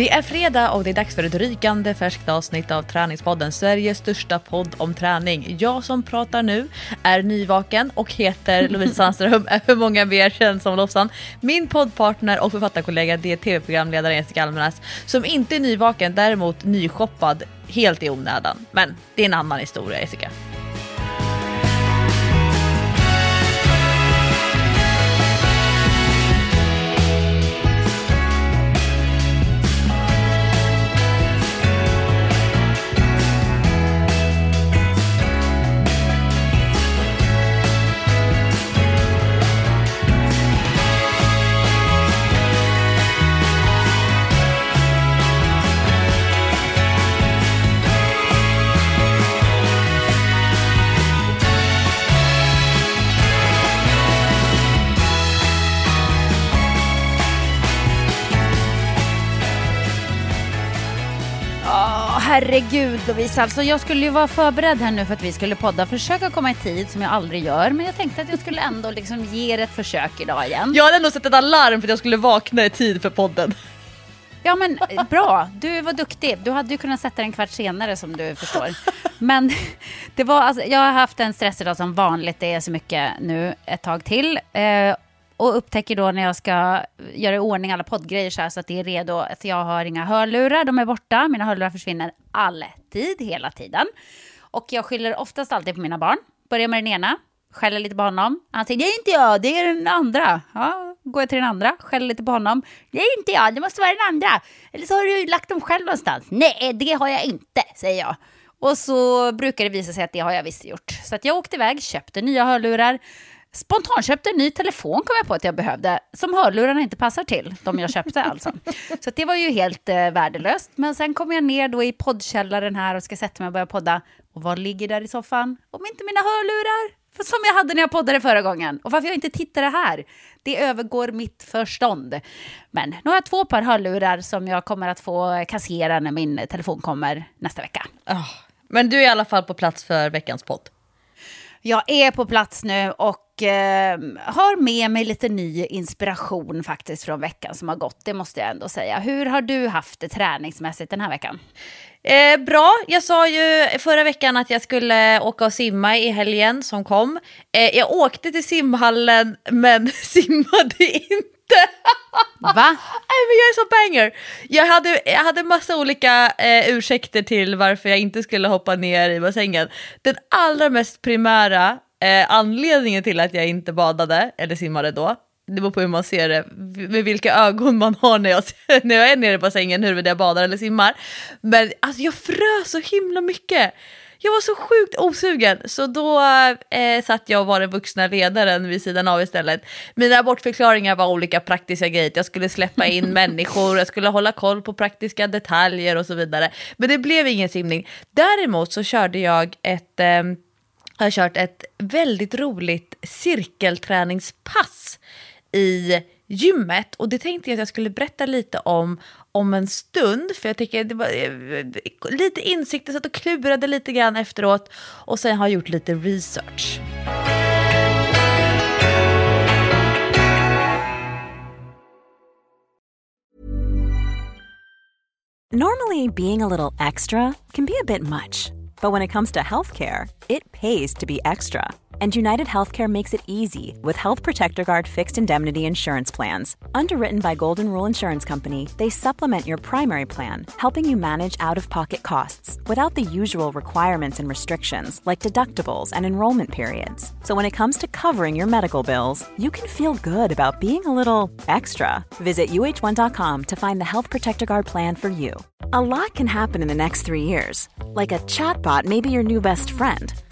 Det är fredag och det är dags för ett rykande färskt avsnitt av Träningspodden, Sveriges största podd om träning. Jag som pratar nu är nyvaken och heter Lovisa Sandström, är för många mer känd som Lofsan. Min poddpartner och författarkollega det är tv-programledaren Jessica Almenäs som inte är nyvaken, däremot nyshoppad helt i onödan. Men det är en annan historia Jessica. Herregud Lovisa, alltså jag skulle ju vara förberedd här nu för att vi skulle podda, försöka komma i tid som jag aldrig gör, men jag tänkte att jag skulle ändå liksom ge er ett försök idag igen. Jag hade ändå sett ett alarm för att jag skulle vakna i tid för podden. Ja men eh, bra, du var duktig. Du hade ju kunnat sätta den en kvart senare som du förstår. Men det var, alltså, jag har haft en stressidag som vanligt, det är så mycket nu ett tag till. Eh, och upptäcker då när jag ska göra i ordning alla poddgrejer så, här, så att det är redo att jag har inga hörlurar, de är borta, mina hörlurar försvinner alltid, hela tiden. Och jag skyller oftast alltid på mina barn. Börjar med den ena, skäller lite på honom. Han säger det är inte jag, det är den andra. Ja, går jag till den andra, skäller lite på honom. Det är inte jag, det måste vara den andra. Eller så har du lagt dem själv någonstans. Nej, det har jag inte, säger jag. Och så brukar det visa sig att det har jag visst gjort. Så att jag åkte iväg, köpte nya hörlurar, spontanköpte en ny telefon kom jag på att jag behövde, som hörlurarna inte passar till, de jag köpte alltså. Så det var ju helt eh, värdelöst. Men sen kom jag ner då i poddkällaren här och ska sätta mig och börja podda. Och vad ligger där i soffan? Om inte mina hörlurar! Som jag hade när jag poddade förra gången. Och varför jag inte tittade här, det övergår mitt förstånd. Men nu har jag två par hörlurar som jag kommer att få kassera när min telefon kommer nästa vecka. Oh, men du är i alla fall på plats för veckans podd. Jag är på plats nu och eh, har med mig lite ny inspiration faktiskt från veckan som har gått. Det måste jag ändå säga. Hur har du haft det träningsmässigt den här veckan? Eh, bra, jag sa ju förra veckan att jag skulle åka och simma i helgen som kom. Eh, jag åkte till simhallen men simmade inte. Va? Nej men jag är så banger. Jag hade, jag hade massa olika eh, ursäkter till varför jag inte skulle hoppa ner i bassängen. Den allra mest primära eh, anledningen till att jag inte badade, eller simmade då, det beror på hur man ser det, med vilka ögon man har när jag, när jag är nere i bassängen, huruvida jag badar eller simmar. Men alltså jag frös så himla mycket. Jag var så sjukt osugen, så då eh, satt jag och var den vuxna ledaren vid sidan av istället. Mina bortförklaringar var olika praktiska grejer, jag skulle släppa in människor, jag skulle hålla koll på praktiska detaljer och så vidare. Men det blev ingen simning. Däremot så körde jag ett, eh, har kört ett väldigt roligt cirkelträningspass i gymmet. Och det tänkte jag att jag skulle berätta lite om om en stund. För jag tycker det var eh, lite insikter, satt och klurade lite grann efteråt. Och sen har jag gjort lite research. Normally being a little extra can be a bit much, but when it comes to healthcare, it pays to be extra. And United Healthcare makes it easy with Health Protector Guard fixed indemnity insurance plans. Underwritten by Golden Rule Insurance Company, they supplement your primary plan, helping you manage out of pocket costs without the usual requirements and restrictions like deductibles and enrollment periods. So when it comes to covering your medical bills, you can feel good about being a little extra. Visit uh1.com to find the Health Protector Guard plan for you. A lot can happen in the next three years. Like a chatbot may be your new best friend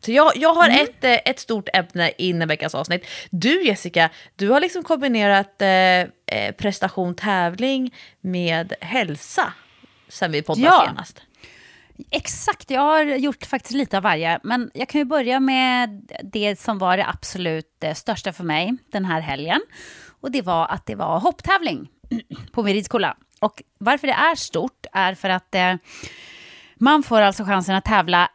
Så jag, jag har mm. ett, eh, ett stort ämne innan veckans avsnitt. Du Jessica, du har liksom kombinerat eh, eh, prestation, tävling med hälsa sen vi poddade ja. senast. Exakt, jag har gjort faktiskt lite av varje. Men jag kan ju börja med det som var det absolut eh, största för mig den här helgen. Och det var att det var hopptävling på min ridskola. Och varför det är stort är för att eh, man får alltså chansen att tävla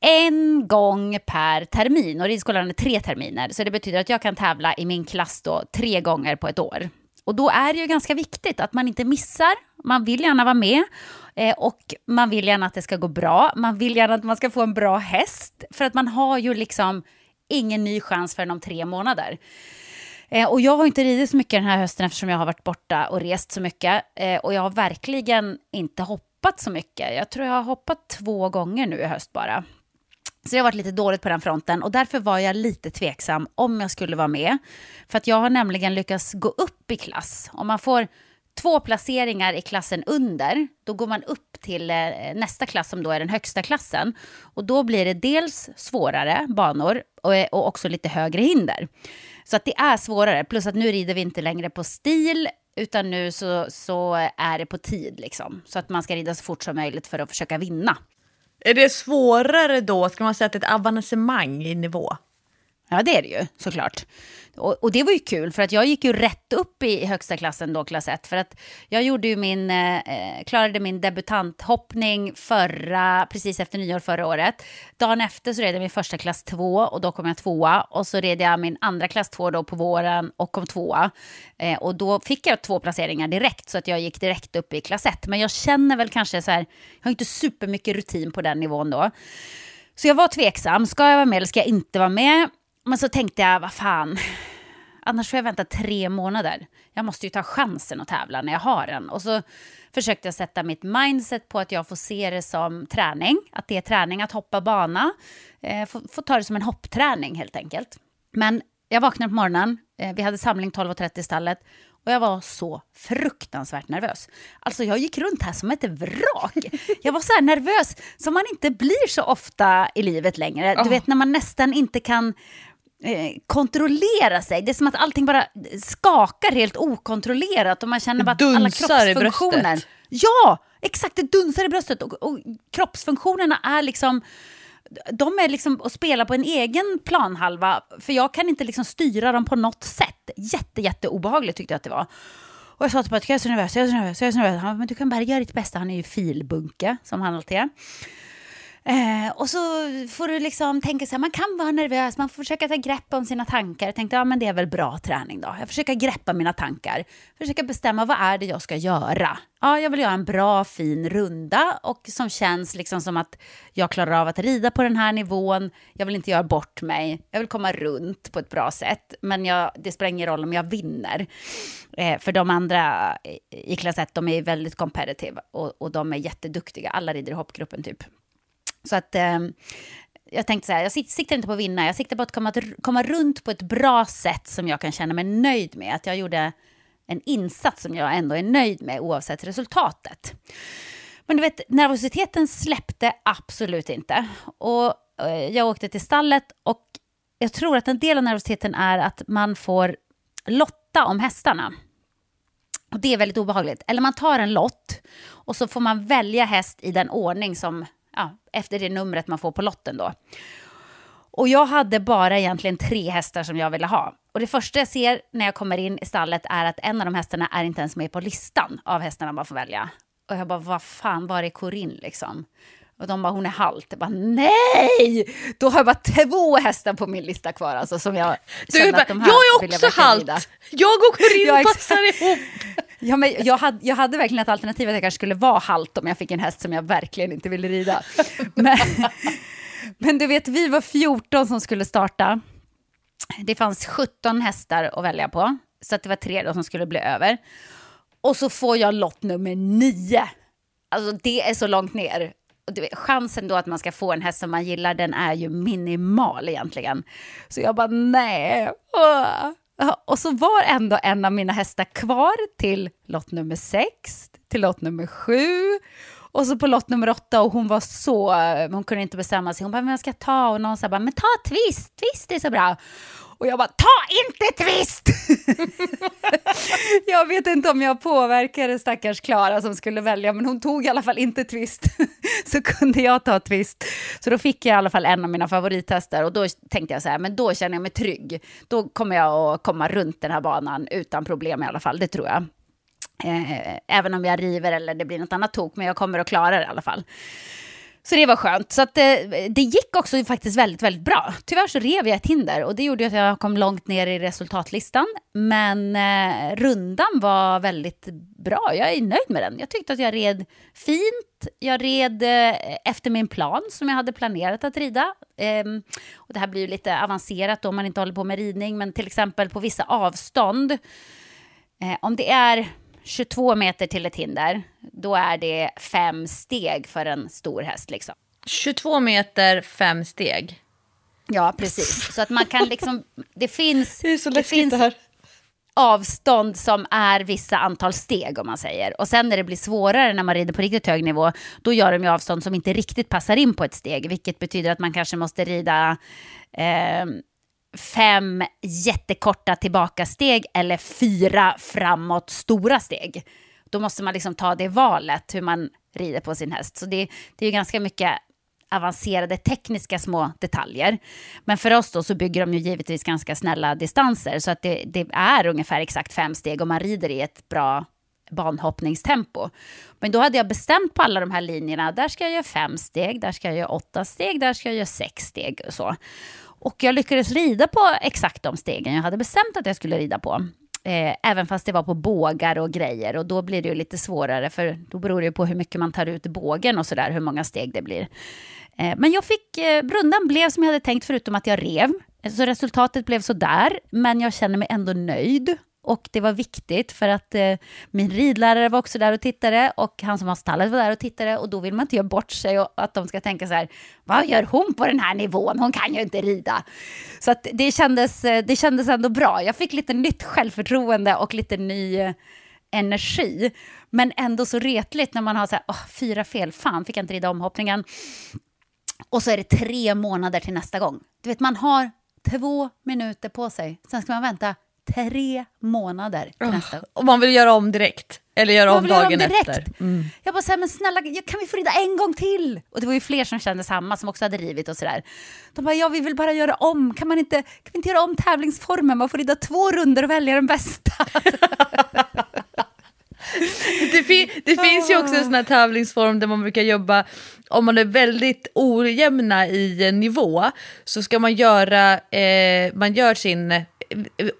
en gång per termin. Och ridskolan är tre terminer. Så det betyder att jag kan tävla i min klass då tre gånger på ett år. Och då är det ju ganska viktigt att man inte missar. Man vill gärna vara med eh, och man vill gärna att det ska gå bra. Man vill gärna att man ska få en bra häst. För att man har ju liksom ingen ny chans förrän om tre månader. Eh, och jag har inte ridit så mycket den här hösten eftersom jag har varit borta och rest så mycket. Eh, och jag har verkligen inte hoppat så mycket. Jag tror jag har hoppat två gånger nu i höst bara. Så det har varit lite dåligt på den fronten och därför var jag lite tveksam om jag skulle vara med. För att jag har nämligen lyckats gå upp i klass. Om man får två placeringar i klassen under, då går man upp till eh, nästa klass som då är den högsta klassen. Och då blir det dels svårare banor och, eh, och också lite högre hinder. Så att det är svårare, plus att nu rider vi inte längre på stil, utan nu så, så är det på tid liksom. Så att man ska rida så fort som möjligt för att försöka vinna. Är det svårare då, ska man säga att det är ett avancemang i nivå? Ja, det är det ju såklart. Och, och, det var ju kul, för att jag gick ju rätt upp i högsta klassen då, klass 1. För att jag gjorde ju min, eh, eh, klarade min debutanthoppning förra, precis efter nyår förra året. Dagen efter så red jag min första klass 2 och då kom jag tvåa. Och så red jag min andra klass 2 då på våren och kom tvåa. Eh, och då fick jag två placeringar direkt, så att jag gick direkt upp i klass 1. Men jag känner väl kanske så här, jag har inte supermycket rutin på den nivån då. Så jag var tveksam, ska jag vara med eller ska jag inte vara med? Men så tänkte jag, vad fan, annars får jag vänta tre månader. Jag måste ju ta chansen att tävla när jag har den. Och så försökte jag sätta mitt mindset på att jag får se det som träning. Att det är träning att hoppa bana. Eh, får, får ta det som en hoppträning helt enkelt. Men jag vaknade på morgonen, eh, vi hade samling 12.30 i stallet och jag var så fruktansvärt nervös. Alltså jag gick runt här som ett vrak. Jag var så här nervös som man inte blir så ofta i livet längre. Du vet när man nästan inte kan kontrollera sig. Det är som att allting bara skakar helt okontrollerat och man känner bara att alla kroppsfunktioner... Ja, exakt, det dunsar i bröstet och, och kroppsfunktionerna är liksom de är liksom att spela på en egen planhalva, för jag kan inte liksom styra dem på något sätt. Jätte, jätte obehagligt tyckte jag att det var. Och jag sa till Patrik, jag är så nervös, jag är så nervös, jag är så nervös. Han, men du kan bara göra ditt bästa, han är ju filbunke, som han alltid är. Eh, och så får du liksom tänka så här, man kan vara nervös, man får försöka ta grepp om sina tankar. Jag tänkte, ja men det är väl bra träning då. Jag försöker greppa mina tankar, försöka bestämma vad är det jag ska göra. Ja, jag vill göra en bra, fin runda och som känns liksom som att jag klarar av att rida på den här nivån. Jag vill inte göra bort mig, jag vill komma runt på ett bra sätt. Men jag, det spelar ingen roll om jag vinner. Eh, för de andra i klass 1, de är väldigt competitive och, och de är jätteduktiga. Alla rider i hoppgruppen typ. Så att eh, jag tänkte så här, jag siktar inte på att vinna, jag siktar på att komma, komma runt på ett bra sätt som jag kan känna mig nöjd med. Att jag gjorde en insats som jag ändå är nöjd med oavsett resultatet. Men du vet, nervositeten släppte absolut inte. Och eh, jag åkte till stallet och jag tror att en del av nervositeten är att man får lotta om hästarna. Och det är väldigt obehagligt. Eller man tar en lott och så får man välja häst i den ordning som ja, efter det numret man får på lotten då. Och jag hade bara egentligen tre hästar som jag ville ha. Och det första jag ser när jag kommer in i stallet är att en av de hästarna är inte ens med på listan av hästarna man får välja. Och jag bara, vad fan, var är Corinne liksom? Och de bara, hon är halt. Jag bara, nej! Då har jag bara två hästar på min lista kvar alltså, som jag du känner bara, att de här Jag är också halt! Jag och Corinne passar ihop! Ja, men jag, hade, jag hade verkligen ett alternativ att jag kanske skulle vara halt om jag fick en häst som jag verkligen inte ville rida. Men, men du vet, vi var 14 som skulle starta. Det fanns 17 hästar att välja på, så att det var tre då som skulle bli över. Och så får jag lott nummer nio. Alltså det är så långt ner. Och vet, chansen då att man ska få en häst som man gillar, den är ju minimal egentligen. Så jag bara, nej. Åh. Och så var ändå en av mina hästar kvar till lott nummer sex, till lott nummer sju och så på lott nummer åtta och hon var så, hon kunde inte bestämma sig. Hon bara, men jag ska ta och någon sa bara, men ta twist, twist är så bra. Och jag bara, ta inte twist! jag vet inte om jag påverkade stackars Klara som skulle välja, men hon tog i alla fall inte twist. så kunde jag ta twist. Så då fick jag i alla fall en av mina favorittester och då tänkte jag så här, men då känner jag mig trygg. Då kommer jag att komma runt den här banan utan problem i alla fall, det tror jag. Eh, även om jag river eller det blir något annat tok, men jag kommer att klara det i alla fall. Så det var skönt. Så att det, eh, det gick också faktiskt väldigt, väldigt bra. Tyvärr så rev jag ett hinder och det gjorde att jag kom långt ner i resultatlistan. Men eh, rundan var väldigt bra. Jag är nöjd med den. Jag tyckte att jag red fint. Jag red eh, efter min plan som jag hade planerat att rida. Eh, och det här blir ju lite avancerat om man inte håller på med ridning, men till exempel på vissa avstånd. Eh, om det är 22 meter till ett hinder, då är det fem steg för en stor häst. Liksom. 22 meter, fem steg. Ja, precis. Så att man kan liksom... Det finns, Det är så det finns det här. avstånd som är vissa antal steg, om man säger. Och sen när det blir svårare när man rider på riktigt hög nivå, då gör de ju avstånd som inte riktigt passar in på ett steg, vilket betyder att man kanske måste rida eh, fem jättekorta tillbakasteg eller fyra framåt stora steg. Då måste man liksom ta det valet hur man rider på sin häst. Så det, det är ju ganska mycket avancerade tekniska små detaljer. Men för oss då så bygger de ju givetvis ganska snälla distanser så att det, det är ungefär exakt fem steg om man rider i ett bra banhoppningstempo. Men då hade jag bestämt på alla de här linjerna, där ska jag göra fem steg, där ska jag göra åtta steg, där ska jag göra sex steg och så. Och jag lyckades rida på exakt de stegen jag hade bestämt att jag skulle rida på. Eh, även fast det var på bågar och grejer. Och då blir det ju lite svårare, för då beror det ju på hur mycket man tar ut bågen och sådär, hur många steg det blir. Eh, men jag fick, eh, rundan blev som jag hade tänkt, förutom att jag rev. Så resultatet blev sådär, men jag känner mig ändå nöjd. Och det var viktigt för att eh, min ridlärare var också där och tittade och han som har stallet var där och tittade och då vill man inte göra bort sig och att de ska tänka så här, vad gör hon på den här nivån? Hon kan ju inte rida. Så att det, kändes, eh, det kändes ändå bra. Jag fick lite nytt självförtroende och lite ny eh, energi. Men ändå så retligt när man har så här, oh, fyra fel, fan fick jag inte rida omhoppningen. Och så är det tre månader till nästa gång. Du vet, man har två minuter på sig. Sen ska man vänta tre månader till nästa. Om man vill göra om direkt. Eller göra om vill göra om dagen direkt. efter. Mm. Jag bara, så här, men snälla, kan vi få rida en gång till? Och det var ju fler som kände samma, som också hade rivit och sådär. De bara, ja vi vill bara göra om, kan man inte, kan vi inte göra om tävlingsformen? Man får rida två runder och välja den bästa. Det, fi- det finns ju också en sån här tävlingsform där man brukar jobba, om man är väldigt ojämna i eh, nivå, så ska man göra, eh, man gör sin,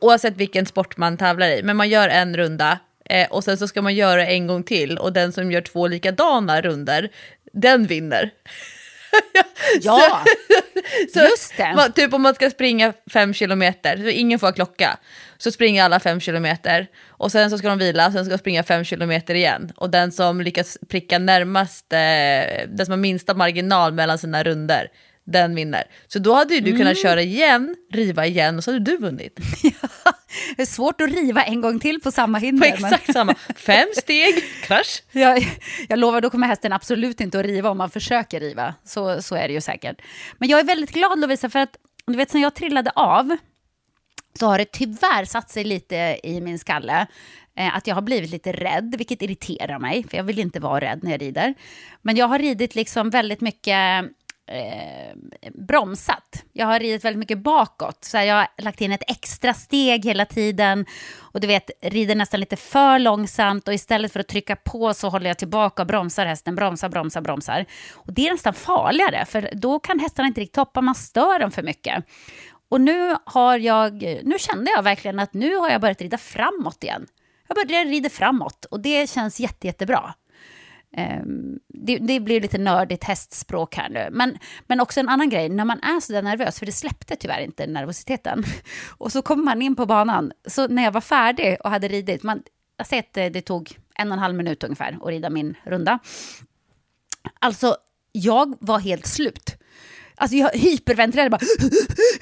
oavsett vilken sport man tävlar i, men man gör en runda eh, och sen så ska man göra en gång till och den som gör två likadana runder, den vinner. ja, Så, Just det. Man, typ om man ska springa fem kilometer, så ingen får klocka. Så springer alla fem kilometer och sen så ska de vila, sen ska de springa fem kilometer igen. Och den som lyckas pricka närmast, eh, den som har minsta marginal mellan sina runder, den vinner. Så då hade ju du Mm. kunnat köra igen, riva igen och så hade du vunnit. det är svårt att riva en gång till på samma På hinder. men- exakt samma, fem steg, krasch. Jag, jag lovar, då kommer hästen absolut inte att riva om man försöker riva. Så, så är det ju säkert. Men jag är väldigt glad Lovisa, för att du vet, sen jag trillade av så har det tyvärr satt sig lite i min skalle. Eh, att jag har blivit lite rädd, vilket irriterar mig, för jag vill inte vara rädd när jag rider. Men jag har ridit liksom väldigt mycket eh, bromsat. Jag har ridit väldigt mycket bakåt. Så här, jag har lagt in ett extra steg hela tiden. Och du vet, rider nästan lite för långsamt. Och istället för att trycka på så håller jag tillbaka och bromsar hästen. Bromsar, bromsar, bromsar. Och det är nästan farligare, för då kan hästarna inte riktigt hoppa. Man stör dem för mycket. Och nu har jag, nu kände jag verkligen att nu har jag börjat rida framåt igen. Jag började rida framåt och det känns jätte, jättebra. Ehm, det, det blir lite nördigt hästspråk här nu. Men, men också en annan grej, när man är så där nervös, för det släppte tyvärr inte nervositeten. Och så kommer man in på banan, så när jag var färdig och hade ridit, man, jag säger att det, det tog en och en halv minut ungefär att rida min runda. Alltså, jag var helt slut. Alltså jag hyperventilerade bara.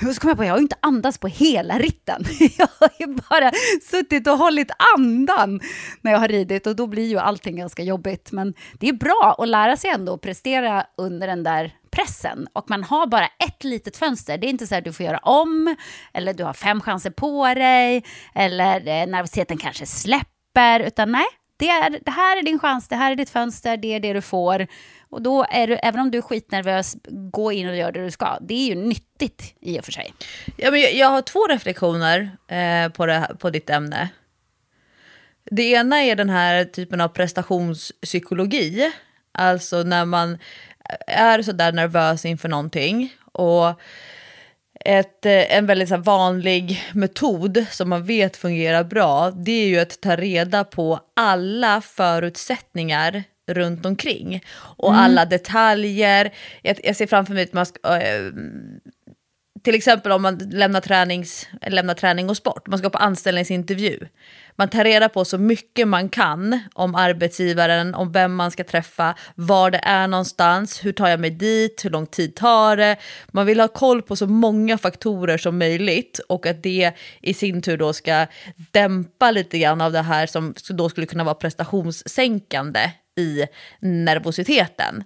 Och så kom jag på, jag har ju inte andats på hela ritten. Jag har ju bara suttit och hållit andan när jag har ridit och då blir ju allting ganska jobbigt. Men det är bra att lära sig ändå att prestera under den där pressen och man har bara ett litet fönster. Det är inte så att du får göra om eller du har fem chanser på dig eller eh, nervositeten kanske släpper, utan nej, det, är, det här är din chans, det här är ditt fönster, det är det du får. Och då är du, även om du är skitnervös, gå in och gör det du ska. Det är ju nyttigt i och för sig. Ja, men jag, jag har två reflektioner eh, på, det, på ditt ämne. Det ena är den här typen av prestationspsykologi. Alltså när man är sådär nervös inför någonting. Och ett, eh, en väldigt så vanlig metod som man vet fungerar bra, det är ju att ta reda på alla förutsättningar runt omkring. Och mm. alla detaljer. Jag, jag, ser framför mig att man ska, äh, till exempel om man lämnar, tränings, lämnar träning och sport, man ska på anställningsintervju. Man tar reda på så mycket man kan om arbetsgivaren, om vem man ska träffa, var det är någonstans, hur tar jag mig dit, hur lång tid tar det. Man vill ha koll på så många faktorer som möjligt och att det i sin tur då ska dämpa lite grann av det här som då skulle kunna vara prestationssänkande i nervositeten.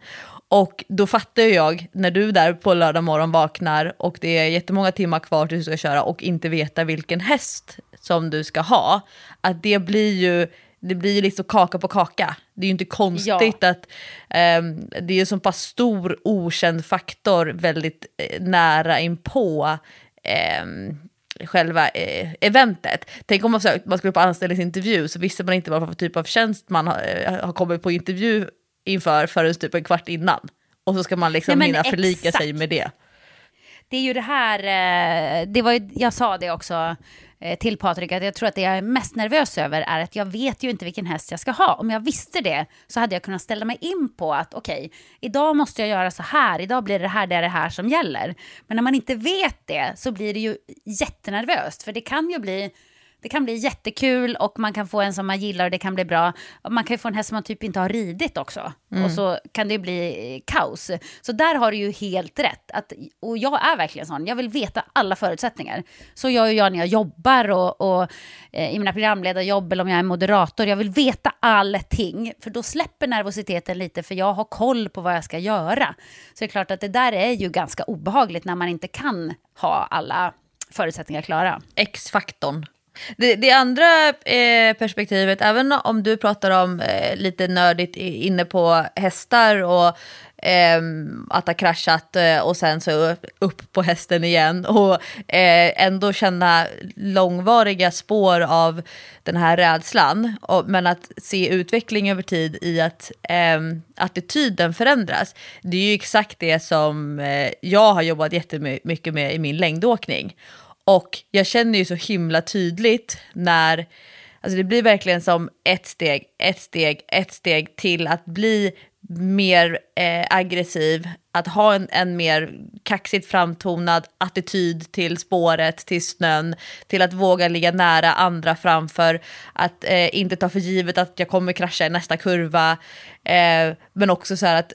Och då fattar jag, när du där på lördag morgon vaknar och det är jättemånga timmar kvar tills du ska köra och inte veta vilken häst som du ska ha, att det blir ju det blir liksom kaka på kaka. Det är ju inte konstigt ja. att um, det är en så pass stor okänd faktor väldigt eh, nära inpå um, själva eh, eventet. Tänk om man, man skulle på anställningsintervju så visste man inte vad för typ av tjänst man har, eh, har kommit på intervju inför förrän typ en kvart innan. Och så ska man liksom Nej, hinna förlika exakt. sig med det. Det är ju det här, eh, det var ju, jag sa det också Eh, till Patrik, att jag tror att det jag är mest nervös över är att jag vet ju inte vilken häst jag ska ha. Om jag visste det så hade jag kunnat ställa mig in på att okej, okay, idag måste jag göra så här, idag blir det här, det är det här som gäller. Men när man inte vet det så blir det ju jättenervöst, för det kan ju bli det kan bli jättekul och man kan få en som man gillar och det kan bli bra. Man kan ju få en häst som man typ inte har ridit också. Mm. Och så kan det bli kaos. Så där har du ju helt rätt. Att, och jag är verkligen sån. Jag vill veta alla förutsättningar. Så gör jag när jag jobbar och, och eh, i mina programledarjobb eller om jag är moderator. Jag vill veta allting. För då släpper nervositeten lite för jag har koll på vad jag ska göra. Så det är klart att det där är ju ganska obehagligt när man inte kan ha alla förutsättningar klara. X-faktorn. Det, det andra eh, perspektivet, även om du pratar om eh, lite nördigt inne på hästar och eh, att ha kraschat eh, och sen så upp på hästen igen och eh, ändå känna långvariga spår av den här rädslan. Och, men att se utveckling över tid i att ehm, attityden förändras. Det är ju exakt det som eh, jag har jobbat jättemycket med i min längdåkning. Och jag känner ju så himla tydligt när, alltså det blir verkligen som ett steg, ett steg, ett steg till att bli mer eh, aggressiv, att ha en, en mer kaxigt framtonad attityd till spåret, till snön, till att våga ligga nära andra framför, att eh, inte ta för givet att jag kommer krascha i nästa kurva, eh, men också så här att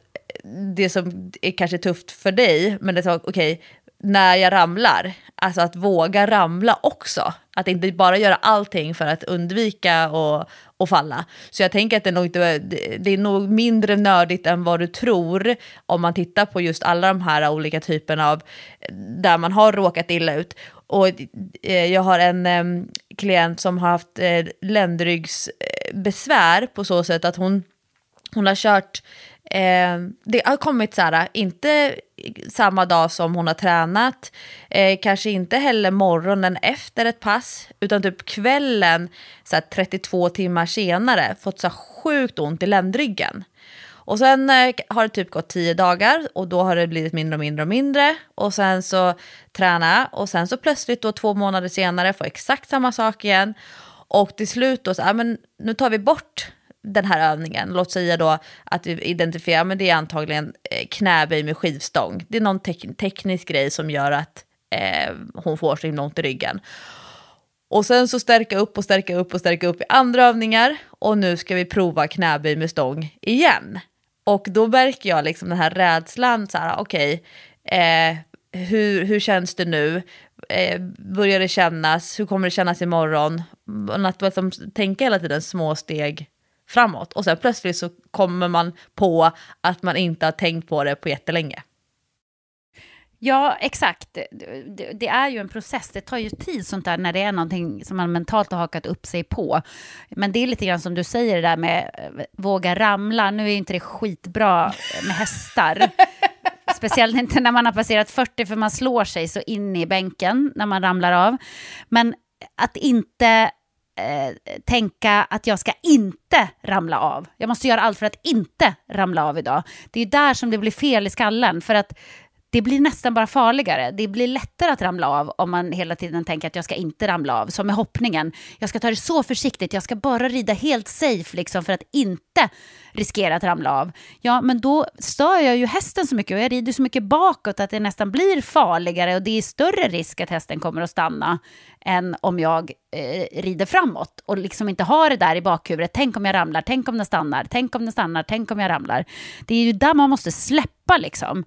det som är kanske tufft för dig, men det är så okej, okay, när jag ramlar, alltså att våga ramla också. Att inte bara göra allting för att undvika och, och falla. Så jag tänker att det är, nog inte, det är nog mindre nördigt än vad du tror om man tittar på just alla de här olika typerna av där man har råkat illa ut. Och eh, jag har en eh, klient som har haft eh, ländryggsbesvär på så sätt att hon, hon har kört Eh, det har kommit så här, inte samma dag som hon har tränat, eh, kanske inte heller morgonen efter ett pass, utan typ kvällen så här, 32 timmar senare fått så här sjukt ont i ländryggen. Och sen eh, har det typ gått 10 dagar och då har det blivit mindre och mindre och mindre. Och sen så träna och sen så plötsligt då två månader senare får exakt samma sak igen. Och till slut då så, här, men nu tar vi bort den här övningen, låt säga då att vi identifierar, men det är antagligen eh, knäböj med skivstång. Det är någon te teknisk grej som gör att eh, hon får så himla ont i ryggen. Och sen så stärka upp och stärka upp och stärka upp i andra övningar. Och nu ska vi prova knäböj med stång igen. Och då märker jag liksom den här rädslan, så här, okej, okay, eh, hur, hur känns det nu? Eh, börjar det kännas? Hur kommer det kännas imorgon? Att liksom, tänka hela tiden små steg framåt. Och sen plötsligt så kommer man på att man inte har tänkt på det på jättelänge. Ja, exakt. Det, det, är ju en process. Det tar ju tid sånt där när det är någonting som man mentalt har hakat upp sig på. Men det är lite grann som du säger det där med eh, våga ramla. Nu är ju inte det skitbra med hästar. Speciellt inte när man har passerat 40 för man slår sig så in i bänken när man ramlar av. Men att inte eh, tänka att jag ska inte ramla av. Jag måste göra allt för att inte ramla av idag. Det är där som det blir fel i skallen. För att det blir nästan bara farligare. Det blir lättare att ramla av om man hela tiden tänker att jag ska inte ramla av. Som med hoppningen. Jag ska ta det så försiktigt. Jag ska bara rida helt safe liksom för att inte riskera att ramla av. Ja, men då stör jag ju hästen så mycket och jag rider så mycket bakåt att det nästan blir farligare och det är större risk att hästen kommer att stanna än om jag eh, rider framåt och liksom inte har det där i bakhuvudet. Tänk om jag ramlar, tänk om den stannar, tänk om den stannar, tänk om jag ramlar. Det är ju där man måste släppa liksom.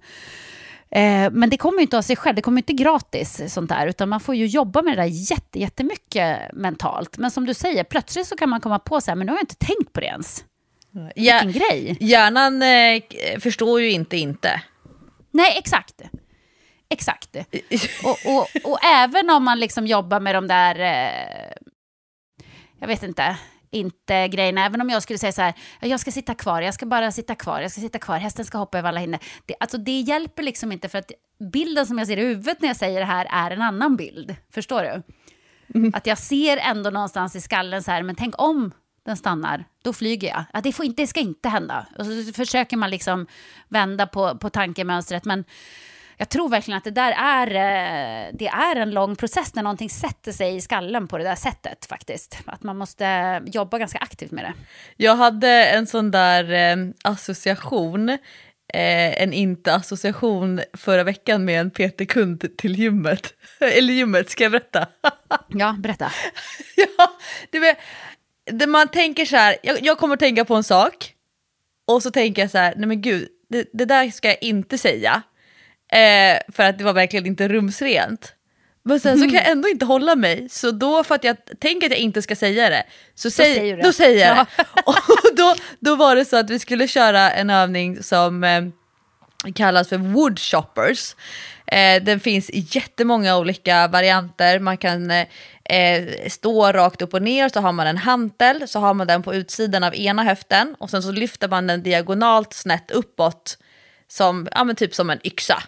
Eh, men det kommer ju inte av sig själv, det kommer inte gratis sånt där, utan man får ju jobba med det där jätte, jättemycket mentalt. Men som du säger, plötsligt så kan man komma på så här, men nu har jag inte tänkt på det ens. Ja, Vilken grej. Hjärnan eh, förstår ju inte inte. Nej, exakt. Exakt. Och, och, och även om man liksom jobbar med de där, eh, jag vet inte, inte grejerna. Även om jag skulle säga så här, jag ska sitta kvar, jag ska bara sitta kvar, jag ska sitta kvar, hästen ska hoppa över alla hinder. Det, alltså det hjälper liksom inte för att bilden som jag ser i huvudet när jag säger det här är en annan bild. Förstår du? Mm. Att jag ser ändå någonstans i skallen så här, men tänk om den stannar, då flyger jag. Ja, det, får inte, det ska inte hända. Och så försöker man liksom vända på, på tankemönstret. Men jag tror verkligen att det där är, eh, det är en lång process när någonting sätter sig i skallen på det där sättet faktiskt. Att man måste jobba ganska aktivt med det. Jag hade en sån där eh, association, eh, en inte-association förra veckan med en PT-kund till gymmet. Eller gymmet, ska jag berätta? ja, berätta. ja, det, vet, det man tänker så här, jag, jag kommer att tänka på en sak och så tänker jag så här, nej men gud, det, det där ska jag inte säga. Eh, för att det var verkligen inte rumsrent. Men sen så kan jag ändå inte hålla mig, så då för att jag tänker att jag inte ska säga det, så säg, säger då säger jag det. Och då, då var det så att vi skulle köra en övning som eh, kallas för wood shoppers. Eh, den finns i jättemånga olika varianter. Man kan eh, eh, stå rakt upp och ner, så har man en hantel, så har man den på utsidan av ena höften och sen så lyfter man den diagonalt snett uppåt, som, ja, typ som en yxa.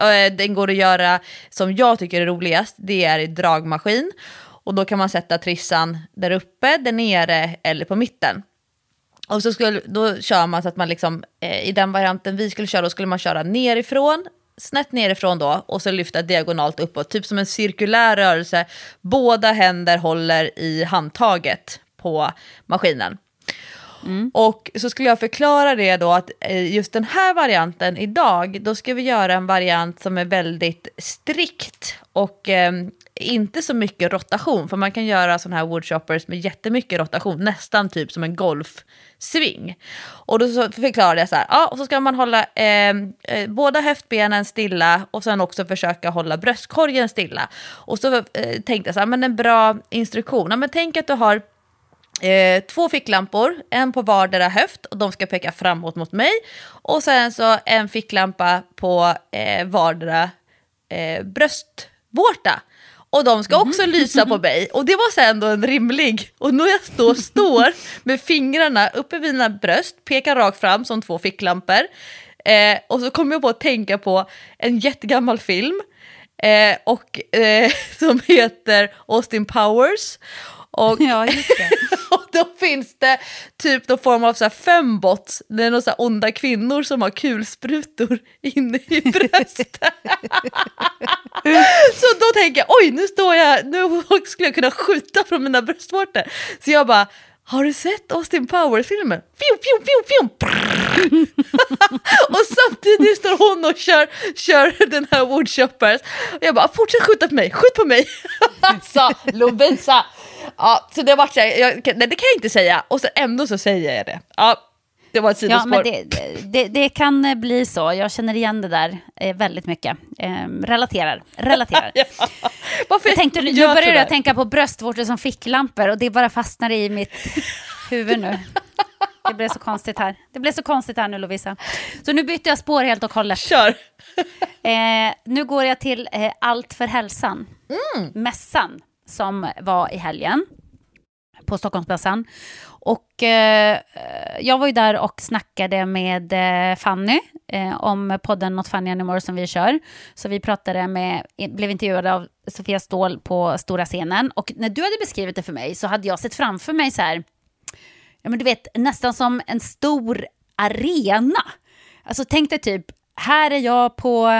Eh, den går att göra, som jag tycker är roligast, det är i dragmaskin. Och då kan man sätta trissan där uppe, där nere eller på mitten. Och så skulle, då kör man så att man liksom, eh, i den varianten vi skulle köra, då skulle man köra nerifrån, snett nerifrån då, och så lyfta diagonalt uppåt, typ som en cirkulär rörelse. Båda händer håller i handtaget på maskinen. Mm. Och så skulle jag förklara det då att eh, just den här varianten idag, då ska vi göra en variant som är väldigt strikt och eh, inte så mycket rotation, för man kan göra sådana här woodshoppers med jättemycket rotation, nästan typ som en golfsving. Och då så förklarade jag så här, ja, och så ska man hålla eh, eh, båda höftbenen stilla och sen också försöka hålla bröstkorgen stilla. Och så eh, tänkte jag så här, men en bra instruktion, ja, men tänk att du har Eh, två ficklampor, en på vardera höft och de ska peka framåt mot mig. Och sen så en ficklampa på eh, vardera eh, bröstvårta. Och de ska också mm. lysa på mig. Och det var så ändå en rimlig. Och nu jag står, står med fingrarna uppe vid mina bröst, pekar rakt fram som två ficklampor. Eh, och så kommer jag på att tänka på en jättegammal film. Eh, och, eh, som heter Austin Powers. Och, ja, och då finns det typ någon form av så här fembots, det är några så onda kvinnor som har kulsprutor inne i bröstet. så då tänker jag, oj nu står jag, nu skulle jag kunna skjuta från mina bröstvårtor. Så jag bara, har du sett Austin Powers-filmen? Och samtidigt står hon och kör, kör den här Woodchoppers. Och jag bara, fortsätt skjuta på mig, skjut på mig. alltså Lovisa, Ja, så det var så här, jag, nej, det kan jag inte säga och så ändå så säger jag det. Ja, det var ett sidospår. Ja, men det, det, det, kan bli så. Jag känner igen det där eh, väldigt mycket. Eh, relaterar. relaterar. ja. Varför jag tänkte, nu börjar jag tänka på bröstvårtor som ficklampor och det bara fastnar i mitt huvud nu. Det blev så konstigt här. Det blev så konstigt här nu Lovisa. Så nu byter jag spår helt och hållet. Kör! Eh, nu går jag till eh, Allt för hälsan. Mässan som var i helgen på Stockholmsmässan. Och eh, jag var ju där och snackade med eh, Fanny eh, om podden Not Funny Anymore som vi kör. Så vi pratade med, blev intervjuade av Sofia Ståhl på stora scenen. Och när du hade beskrivit det för mig så hade jag sett framför mig så här, ja men du vet nästan som en stor arena. Alltså tänk dig typ, här är jag på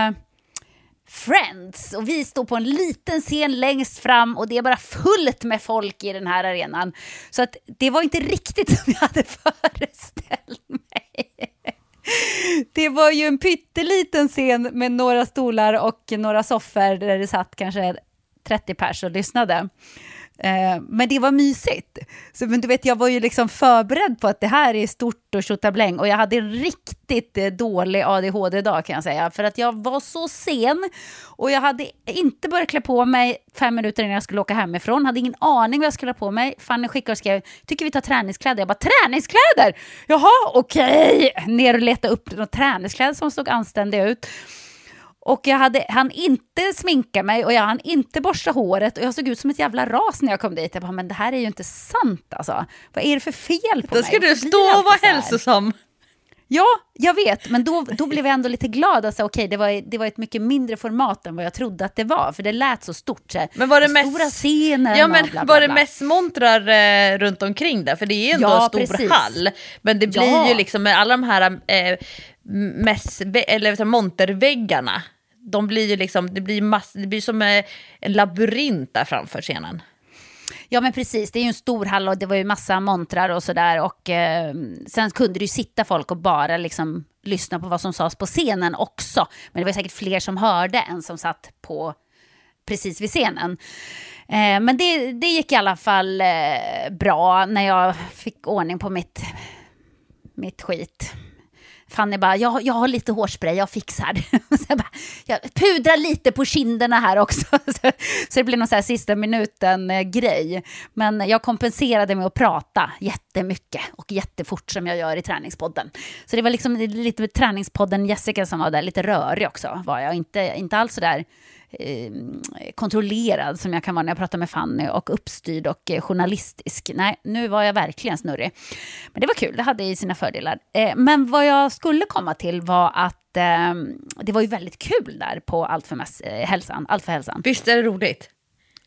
Friends och vi står på en liten scen längst fram och det är bara fullt med folk i den här arenan. Så att det var inte riktigt som jag hade föreställt mig. Det var ju en pytteliten scen med några stolar och några soffor där det satt kanske 30 pers och lyssnade. Eh, men det var mysigt. Så, men du vet, jag var ju liksom förberedd på att det här är stort och tjottabläng och jag hade en riktigt eh, dålig ADHD-dag kan jag säga. För att jag var så sen och jag hade inte börjat klä på mig fem minuter innan jag skulle åka hemifrån. Hade ingen aning vad jag skulle ha på mig. Fanny skickade och skrev, tycker vi tar träningskläder? Jag bara, träningskläder? Jaha, okej. Ner och leta upp några träningskläder som såg anständiga ut. Och jag hade, han inte sminka mig och jag hann inte borsta håret och jag såg ut som ett jävla ras när jag kom dit. Jag bara, men det här är ju inte sant alltså. Vad är det för fel på Då mig? ska du stå och vara hälsosam. Ja, jag vet, men då, då blev jag ändå lite glad. Alltså, okej, det, var, det var ett mycket mindre format än vad jag trodde att det var, för det lät så stort. Så här, Men var det mest- Stora scenen Ja men och bla, bla, var det bla. mest montrar eh, runt omkring där? För det är ju ändå Ja, en stor precis. hall. Men det blir Ja. ju liksom med alla de här eh, mäss, eller monterväggarna. De blir ju liksom, det blir, mass, det blir som eh, en labyrint där framför scenen. Ja, men precis. Det är ju en stor hall och det var ju massa montrar och sådär. Och eh, sen kunde det ju sitta folk och bara liksom lyssna på vad som sades på scenen också. Men det var säkert fler som hörde än som satt på precis vid scenen. Eh, men det, det gick i alla fall eh, bra när jag fick ordning på mitt, mitt skit. Fanny bara, jag, jag har lite hårspray, jag fixar. Så jag, bara, jag pudrar lite på kinderna här också. Så, så det blev någon så här sista minuten-grej. Eh, Men jag kompenserade med att prata jättemycket och jättefort som jag gör i träningspodden. Så det var liksom lite med träningspodden Jessica som var där, lite rörig också var jag. Inte, inte alls så där eh, kontrollerad som jag kan vara när jag pratar med Fanny och uppstyrd och eh, journalistisk. Nej, nu var jag verkligen snurrig. Men det var kul, det hade ju sina fördelar. Eh, men vad jag skulle komma till var att eh, det var ju väldigt kul där på Allt för, mäss- hälsan, Allt för hälsan. Visst är det roligt?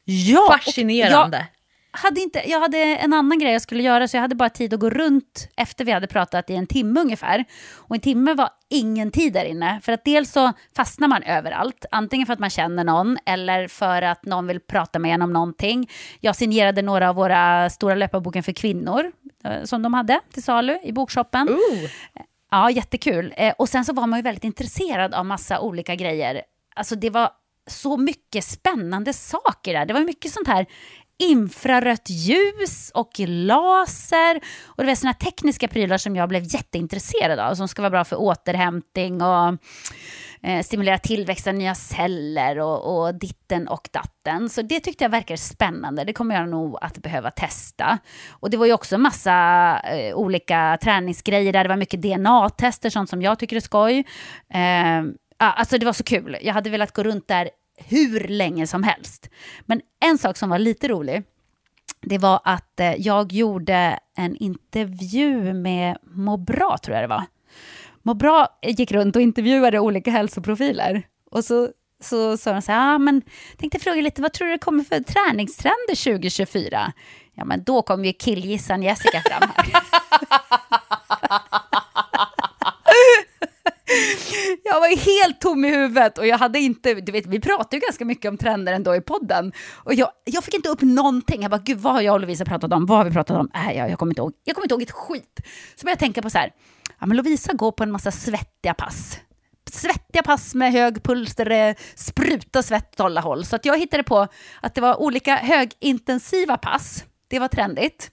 Ja, och Fascinerande. Hade, inte, jag hade en annan grej jag skulle göra så jag hade bara tid att gå runt efter vi hade pratat i en timme ungefär. Och en timme var ingen tid där inne. För att dels så fastnar man överallt. Antingen för att man känner någon eller för att någon vill prata med en om någonting. Jag signerade några av våra stora löparboken för kvinnor eh, som de hade till salu i bokshoppen. Ooh. Ja, jättekul. Eh, och sen så var man ju väldigt intresserad av massa olika grejer. Alltså det var så mycket spännande saker där. Det var mycket sånt här infrarött ljus och laser och det var såna här tekniska prylar som jag blev jätteintresserad av som ska vara bra för återhämtning och eh, stimulera tillväxt av nya celler och, och ditten och datten. Så det tyckte jag verkar spännande. Det kommer jag nog att behöva testa. Och det var ju också massa eh, olika träningsgrejer där. Det var mycket DNA-tester, sånt som jag tycker är skoj. Eh, alltså det var så kul. Jag hade velat gå runt där hur länge som helst. Men en sak som var lite rolig, det var att eh, jag gjorde en intervju med Må bra, tror jag det var. Må bra gick runt och intervjuade olika hälsoprofiler. Och så, så sa de så här, ah, men tänkte fråga lite, vad tror du det kommer för träningstrender 2024? Ja, men då kom ju killgissan Jessica fram här. Jag var helt tom i huvudet och jag hade inte, du vet vi pratar ju ganska mycket om trender ändå i podden. Och jag, jag fick inte upp någonting, jag bara gud vad har jag och Lovisa pratat om, vad har vi pratat om? Äh, jag, jag kommer inte ihåg, jag kommer inte ihåg ett skit. Så började jag tänka på så här, ja men Lovisa går på en massa svettiga pass. Svettiga pass med hög puls där det eh, sprutar svett åt alla håll. Så att jag hittade på att det var olika högintensiva pass, det var trendigt.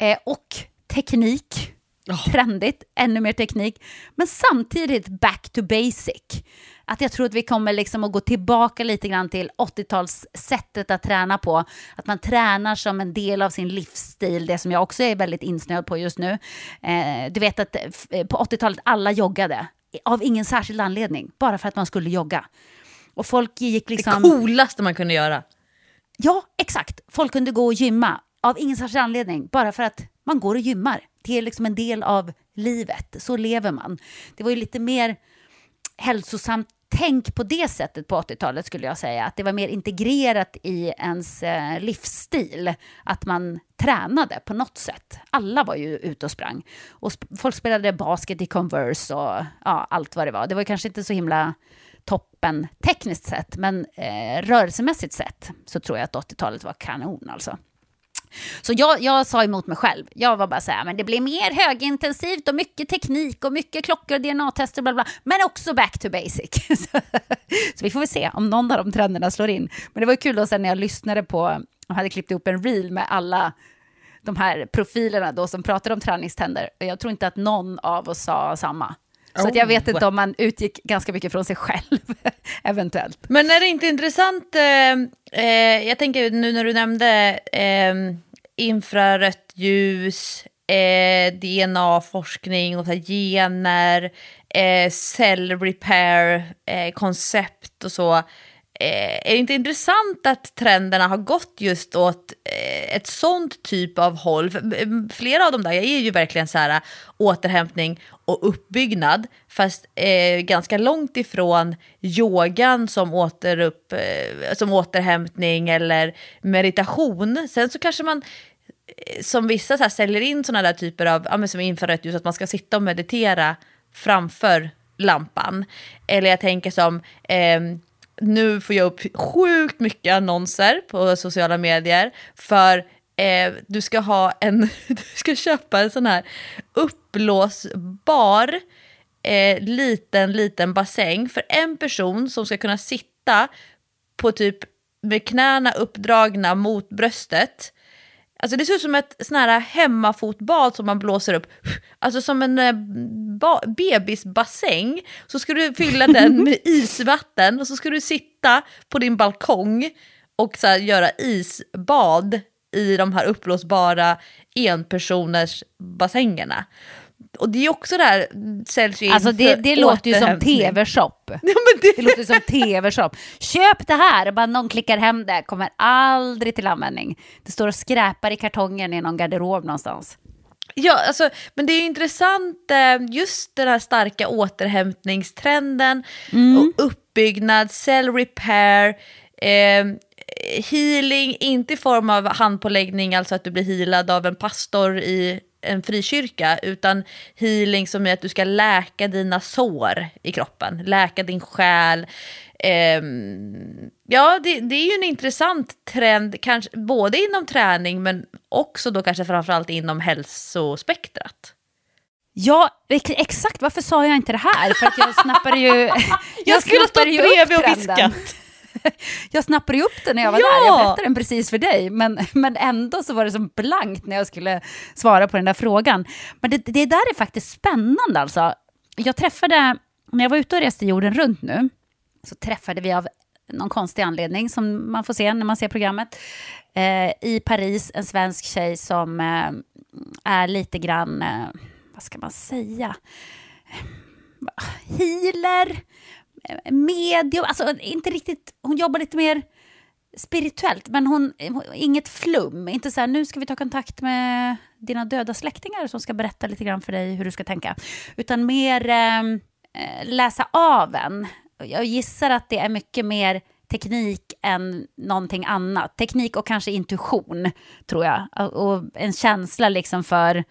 Eh, och teknik, Oh. Trendigt, ännu mer teknik, men samtidigt back to basic. Att jag tror att vi kommer liksom att gå tillbaka lite grann till 80-talssättet att träna på. Att man tränar som en del av sin livsstil, det som jag också är väldigt insnöad på just nu. Eh, du vet att eh, på 80-talet alla joggade, av ingen särskild anledning, bara för att man skulle jogga. Och folk gick liksom... Det coolaste man kunde göra. Ja, exakt. Folk kunde gå och gymma av ingen särskild anledning, bara för att man går och gymmar. Det är liksom en del av livet, så lever man. Det var ju lite mer hälsosamt tänk på det sättet på 80-talet skulle jag säga. Att det var mer integrerat i ens eh, livsstil. Att man tränade på något sätt. Alla var ju ute och sprang. Och sp folk spelade basket i Converse och ja, allt vad det var. Det var kanske inte så himla toppen tekniskt sett, men eh, rörelsemässigt sett så tror jag att 80-talet var kanon alltså. Så jag, jag sa emot mig själv. Jag var bara så här, men det blir mer högintensivt och mycket teknik och mycket klockor och DNA-tester bla bla. Men också back to basic. så vi får väl se om någon av de trenderna slår in. Men det var kul då sen när jag lyssnade på, jag hade klippt ihop en reel med alla de här profilerna då som pratade om träningständer. och Jag tror inte att någon av oss sa samma. Så oh. jag vet inte om man utgick ganska mycket från sig själv, eventuellt. Men är det inte intressant, eh, eh, jag tänker nu när du nämnde eh, infrarött ljus, eh, DNA-forskning och så gener, eh, cell repair, eh, koncept och så. Är det inte intressant att trenderna har gått just åt ett sånt typ av håll? Flera av dem där är ju verkligen så här återhämtning och uppbyggnad, fast eh, ganska långt ifrån yogan som, återupp, eh, som återhämtning eller meditation. Sen så kanske man eh, som vissa så här, säljer in sådana där typer av, ja, som infrarött ljus, att man ska sitta och meditera framför lampan. Eller jag tänker som eh, nu får jag upp sjukt mycket annonser på sociala medier för eh, du ska ha en, du ska köpa en sån här uppblåsbar eh, liten, liten bassäng för en person som ska kunna sitta på typ med knäna uppdragna mot bröstet Alltså det ser ut som ett sån här hemmafotbad som man blåser upp. Alltså som en eh, bebisbassäng. Så ska du fylla den med isvatten och så ska du sitta på din balkong och så göra isbad i de här uppblåsbara enpersoners bassängerna och det är också där säljs in Alltså det, det låter ju som tv-shop. Ja, det... det låter som tv-shop. Köp det här, bara någon klickar hem det, kommer aldrig till användning. Det står och skräpar i kartongen i någon garderob någonstans. Ja, alltså, men det är intressant eh, just den här starka återhämtningstrenden mm. och uppbyggnad, cell repair, eh, healing, inte i form av handpåläggning, alltså att du blir healad av en pastor i en frikyrka, utan healing som är att du ska läka dina sår i kroppen, läka din själ. Eh, ja, det, det, är ju en intressant trend, kanske, både inom träning men också då kanske framförallt inom hälsospektrat. Ja, exakt. Varför sa jag inte det här? För att jag snappade ju Jag, jag skulle ha stått bredvid och viskat. jag snappade ju upp den när jag var ja! där, jag berättade den precis för dig, men, men ändå så var det som blankt när jag skulle svara på den där frågan. Men det, det där är faktiskt spännande alltså. Jag träffade, när jag var ute och reste jorden runt nu, så träffade vi av någon konstig anledning som man får se när man ser programmet, eh, i Paris en svensk tjej som eh, är lite grann, eh, vad ska man säga, healer, medium, alltså inte riktigt, hon jobbar lite mer spirituellt, men hon, inget flum. Inte så här, nu ska vi ta kontakt med dina döda släktingar som ska berätta lite grann för dig hur du ska tänka. Utan mer ehm, eh, läsa av en. Jag gissar att det är mycket mer teknik än någonting annat. Teknik och kanske intuition, tror jag. Och en känsla liksom för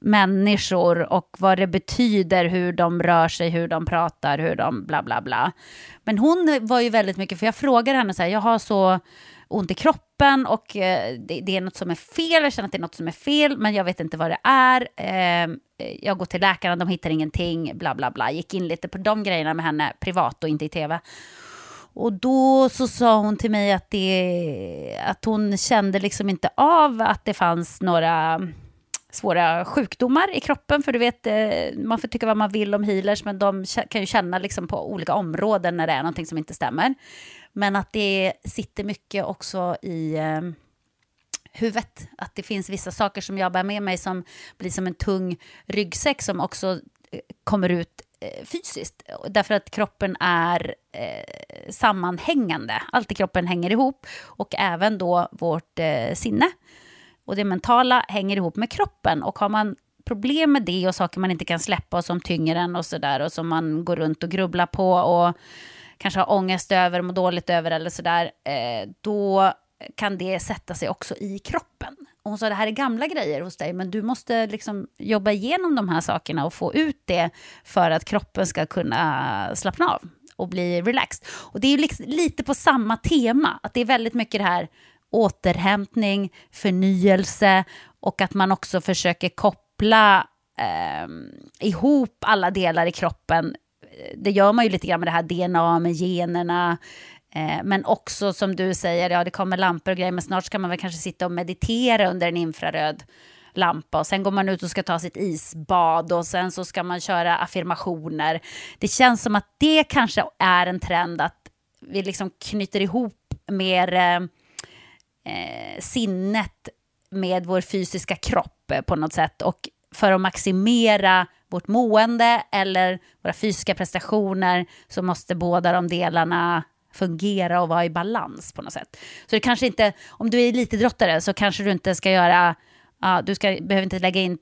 människor och vad det betyder, hur de rör sig, hur de pratar, hur de bla bla bla. Men hon var ju väldigt mycket, för jag frågade henne så här, jag har så ont i kroppen och eh, det, det, är något som är fel, jag känner att det är något som är fel, men jag vet inte vad det är. Ehm, eh, jag går till läkaren, de hittar ingenting, bla bla bla. Gick in lite på de grejerna med henne privat och inte i tv. Och då så sa hon till mig att, det, att hon kände liksom inte av att det fanns några svåra sjukdomar i kroppen. För du vet, eh, man får tycka vad man vill om healers, men de kan ju känna liksom på olika områden när det är någonting som inte stämmer. Men att det sitter mycket också i eh, huvudet. Att det finns vissa saker som jag bär med mig som blir som en tung ryggsäck som också eh, kommer ut eh, fysiskt. Därför att kroppen är eh, sammanhängande. Allt i kroppen hänger ihop och även då vårt eh, sinne. Och det mentala hänger ihop med kroppen. Och har man problem med det och saker man inte kan släppa och som tynger en och sådär och som man går runt och grubblar på och kanske har ångest över, mår dåligt över eller sådär, eh, då kan det sätta sig också i kroppen. Och hon sa det här är gamla grejer hos dig, men du måste liksom jobba igenom de här sakerna och få ut det för att kroppen ska kunna slappna av och bli relaxed. Och det är liksom lite på samma tema, att det är väldigt mycket det här återhämtning, förnyelse och att man också försöker koppla eh, ihop alla delar i kroppen. Det gör man ju lite grann med det här DNA, med generna, eh, men också som du säger, ja det kommer lampor och grejer, men snart ska man väl kanske sitta och meditera under en infraröd lampa och sen går man ut och ska ta sitt isbad och sen så ska man köra affirmationer. Det känns som att det kanske är en trend att vi liksom knyter ihop mer eh, eh, sinnet med vår fysiska kropp eh, på något sätt. Och för att maximera vårt mående eller våra fysiska prestationer så måste båda de delarna fungera och vara i balans på något sätt. Så det kanske inte, om du är elitidrottare så kanske du inte ska göra, ja, du ska, behöver inte lägga in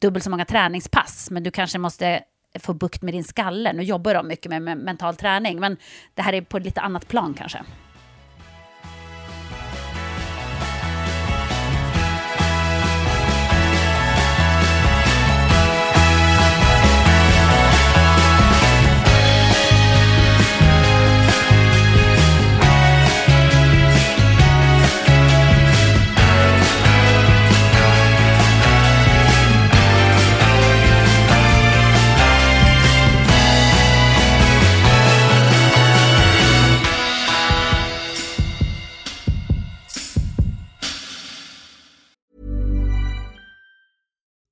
dubbelt så många träningspass, men du kanske måste få bukt med din skalle. Nu jobbar de mycket med, med mental träning, men det här är på ett lite annat plan kanske.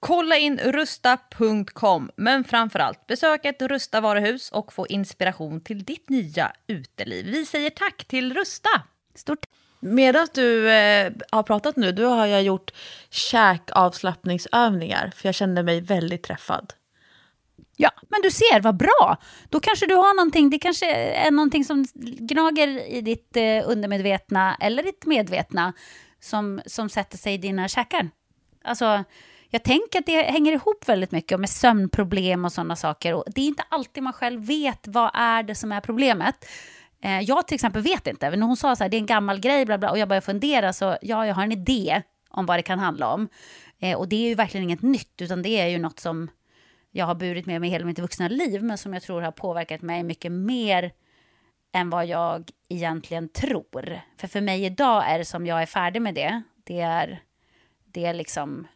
Kolla in rusta.com, men framförallt besök ett Rusta varuhus och få inspiration till ditt nya uteliv. Vi säger tack till Rusta! Stort Medan du eh, har pratat nu, då har jag gjort käkavslappningsövningar, för jag kände mig väldigt träffad. Ja, men du ser, vad bra. Då kanske du har någonting, det kanske är någonting som gnager i ditt eh, undermedvetna eller ditt medvetna som, som sätter sig i dina käkar. Alltså, jag tänker att det hänger ihop väldigt mycket med sömnproblem och sådana saker. Och det är inte alltid man själv vet vad är det som är problemet. Eh, jag till exempel vet inte. När hon sa så här, det är en gammal grej, bla bla, och jag började fundera, så ja, jag har en idé om vad det kan handla om. Eh, och det är ju verkligen inget nytt, utan det är ju något som jag har burit med mig hela mitt vuxna liv, men som jag tror har påverkat mig mycket mer än vad jag egentligen tror. För för mig idag är det som jag är färdig med det. Det är, det är liksom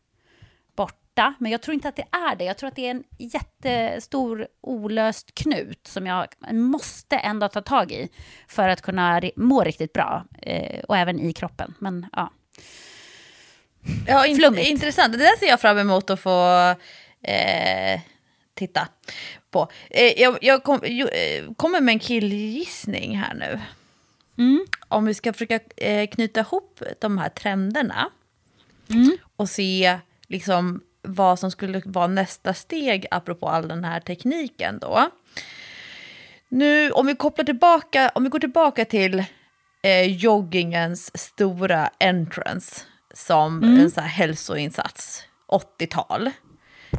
borta. Men jag tror inte att det är det. Jag tror att det är en jättestor olöst knut som jag måste ändå ta tag i för att kunna må riktigt bra. Eh, och även i kroppen. Men ja. Ja, in- Flummigt. intressant. Det där ser jag fram emot att få eh, titta på. Eh, jag jag kom, eh, kommer med en killgissning här nu. Om vi ska försöka eh, knyta ihop de här trenderna och se liksom vad som skulle vara nästa steg apropå all den här tekniken då. Nu om vi kopplar tillbaka, om vi går tillbaka till eh, joggingens stora entrance som en så här hälsoinsats, 80-tal.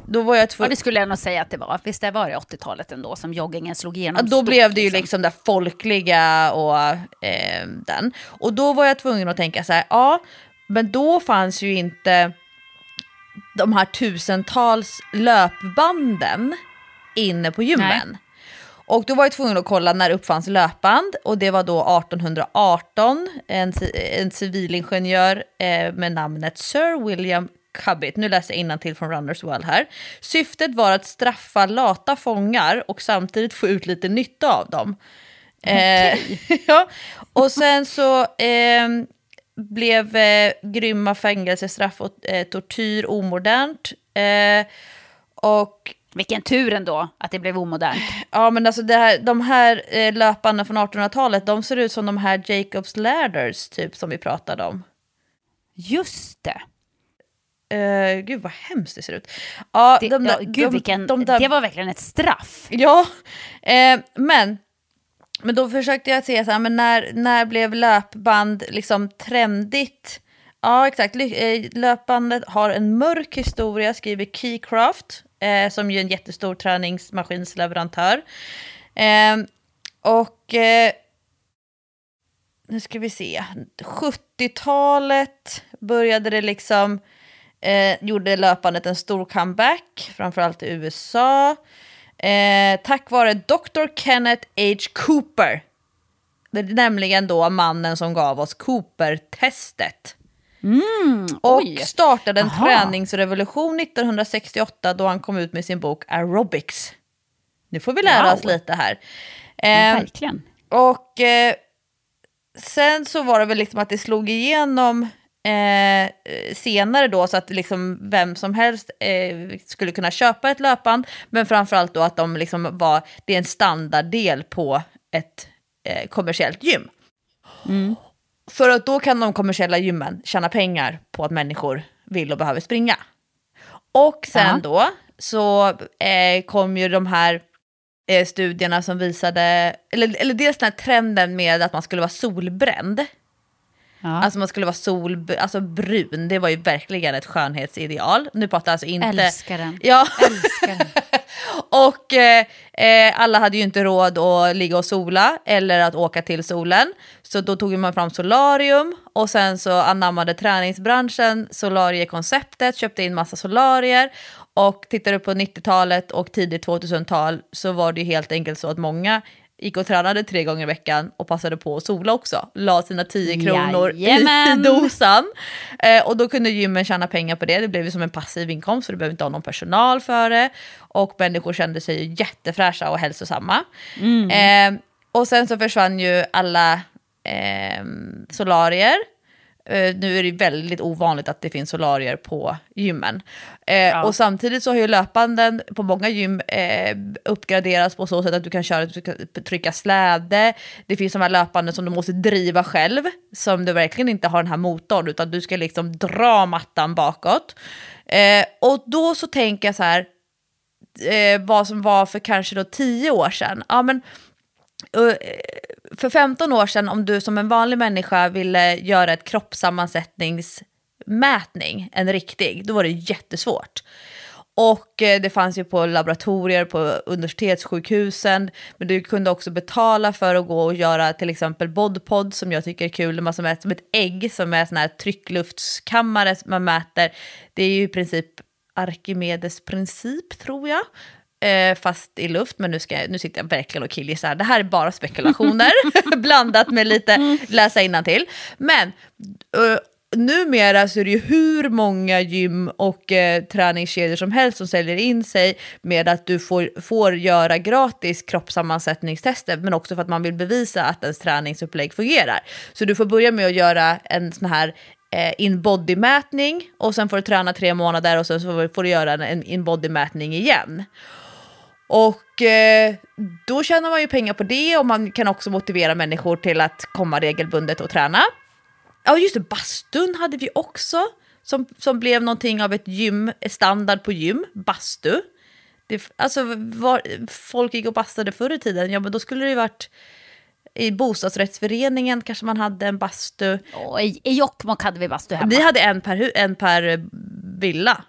Då var jag ja, tvungen... det skulle jag nog säga att det var. Visst det var det 80-talet ändå som joggingen slog igenom Ja, då stort, blev det ju liksom det folkliga och eh, den. Och då var jag tvungen att tänka så här, ja, men då fanns ju inte de här tusentals löpbanden inne på gymmen. Och då var jag tvungen att kolla när uppfanns löpband och det var då 1818, en, en civilingenjör eh, med namnet Sir William Cubitt. Nu läser jag till från Runners World här. Syftet var att straffa lata fångar och samtidigt få ut lite nytta av dem. Eh, ja, och sen så eh, blev eh, grymma fängelsestraff och eh, tortyr omodernt. Eh, och Vilken tur ändå att det blev omodernt. Ja men alltså det här, de här eh, löparna från 1800-talet, de ser ut som de här Jacobs ladders typ som vi pratade om. Just det. Uh, gud vad hemskt det ser ut. Ja, det de, ja, gud, de, vilken, de det var verkligen ett straff. Ja, eh, men, men då försökte jag se så här, men när, när blev löpband liksom trendigt? Ja, exakt. Eh, löpbandet har en mörk historia, skriver Keycraft, eh, som ju är en jättestor träningsmaskinsleverantör. Eh, och eh, nu ska vi se, 70-talet började det liksom, eh, gjorde löpandet en stor comeback, framförallt i USA. Eh, tack vare Dr. Kenneth H. Cooper. Det är nämligen då mannen som gav oss Cooper-testet. och oj. startade en Aha. träningsrevolution 1968 då han kom ut med sin bok Aerobics. Nu får vi lära Wow. oss lite här. Eh, verkligen. och eh, sen så var det väl liksom att det slog igenom eh, senare då så att liksom vem som helst eh, skulle kunna köpa ett löpband. Men framförallt då att de liksom var, det är en standarddel på ett eh, kommersiellt gym. För att då kan de kommersiella gymmen tjäna pengar på att människor vill och behöver springa. Och sen Ja. då så eh, kom ju de här eh, studierna som visade, eller, eller dels den här trenden med att man skulle vara solbränd. Ja. Alltså man skulle vara sol, alltså brun, det var ju verkligen ett skönhetsideal. Nu pratar jag alltså inte... Älskar den. Ja, Älskar den. och eh, eh, alla hade ju inte råd att ligga och sola eller att åka till solen. Så då tog man fram solarium och sen så anammade träningsbranschen solariekonceptet, köpte in massa solarier. Och tittar du på 90-talet och tidigt 2000-tal så var det ju helt enkelt så att många gick och tränade tre gånger i veckan och passade på att sola också. La sina 10 kronor i, i Jajamän. dosan. Eh, och då kunde gymmen tjäna pengar på det. Det blev ju som en passiv inkomst för du behöver inte ha någon personal för det. Och människor kände sig jättefräscha och hälsosamma. Eh, och sen så försvann ju alla eh, solarier. Eh, nu är det väldigt ovanligt att det finns solarier på gymmen. Eh, Och samtidigt så har ju löpanden på många gym eh, uppgraderats på så sätt att du kan köra, trycka släde. Det finns de här löpanden som du måste driva själv, som du verkligen inte har den här motorn, utan du ska liksom dra mattan bakåt. Och då så tänker jag så här, vad som var för kanske då tio år sedan. Ja, men, för 15 år sedan, om du som en vanlig människa ville göra ett kroppssammansättningsmätning, en riktig, då var det jättesvårt. Och eh, det fanns ju på laboratorier, på universitetssjukhusen, men du kunde också betala för att gå och göra till exempel bodpod som jag tycker är kul, man som är som ett ägg som är sån här tryckluftskammare som man mäter. Det är ju i princip Arkimedes princip tror jag. Eh, fast i luft, men nu, ska jag, nu sitter jag verkligen och killgissar. Det här är bara spekulationer blandat med lite läsa till. Men eh, numera så är det ju hur många gym och eh, träningskedjor som helst som säljer in sig med att du får, får göra gratis kroppssammansättningstester, men också för att man vill bevisa att ens träningsupplägg fungerar. Så du får börja med att göra en sån här eh, in-body-mätning och sen får du träna tre månader och sen får du göra en, en in-body-mätning igen. Och eh, då tjänar man ju pengar på det och man kan också motivera människor till att komma regelbundet och träna. Ja just det, bastun hade vi också. Som, som blev någonting av ett gym, standard på gym, bastu. Det, alltså var, folk gick och bastade förr i tiden, ja men då skulle det ju varit i bostadsrättsföreningen kanske man hade en bastu. Och i, I Jokkmokk hade vi bastu hemma. Vi hade en per, en per villa.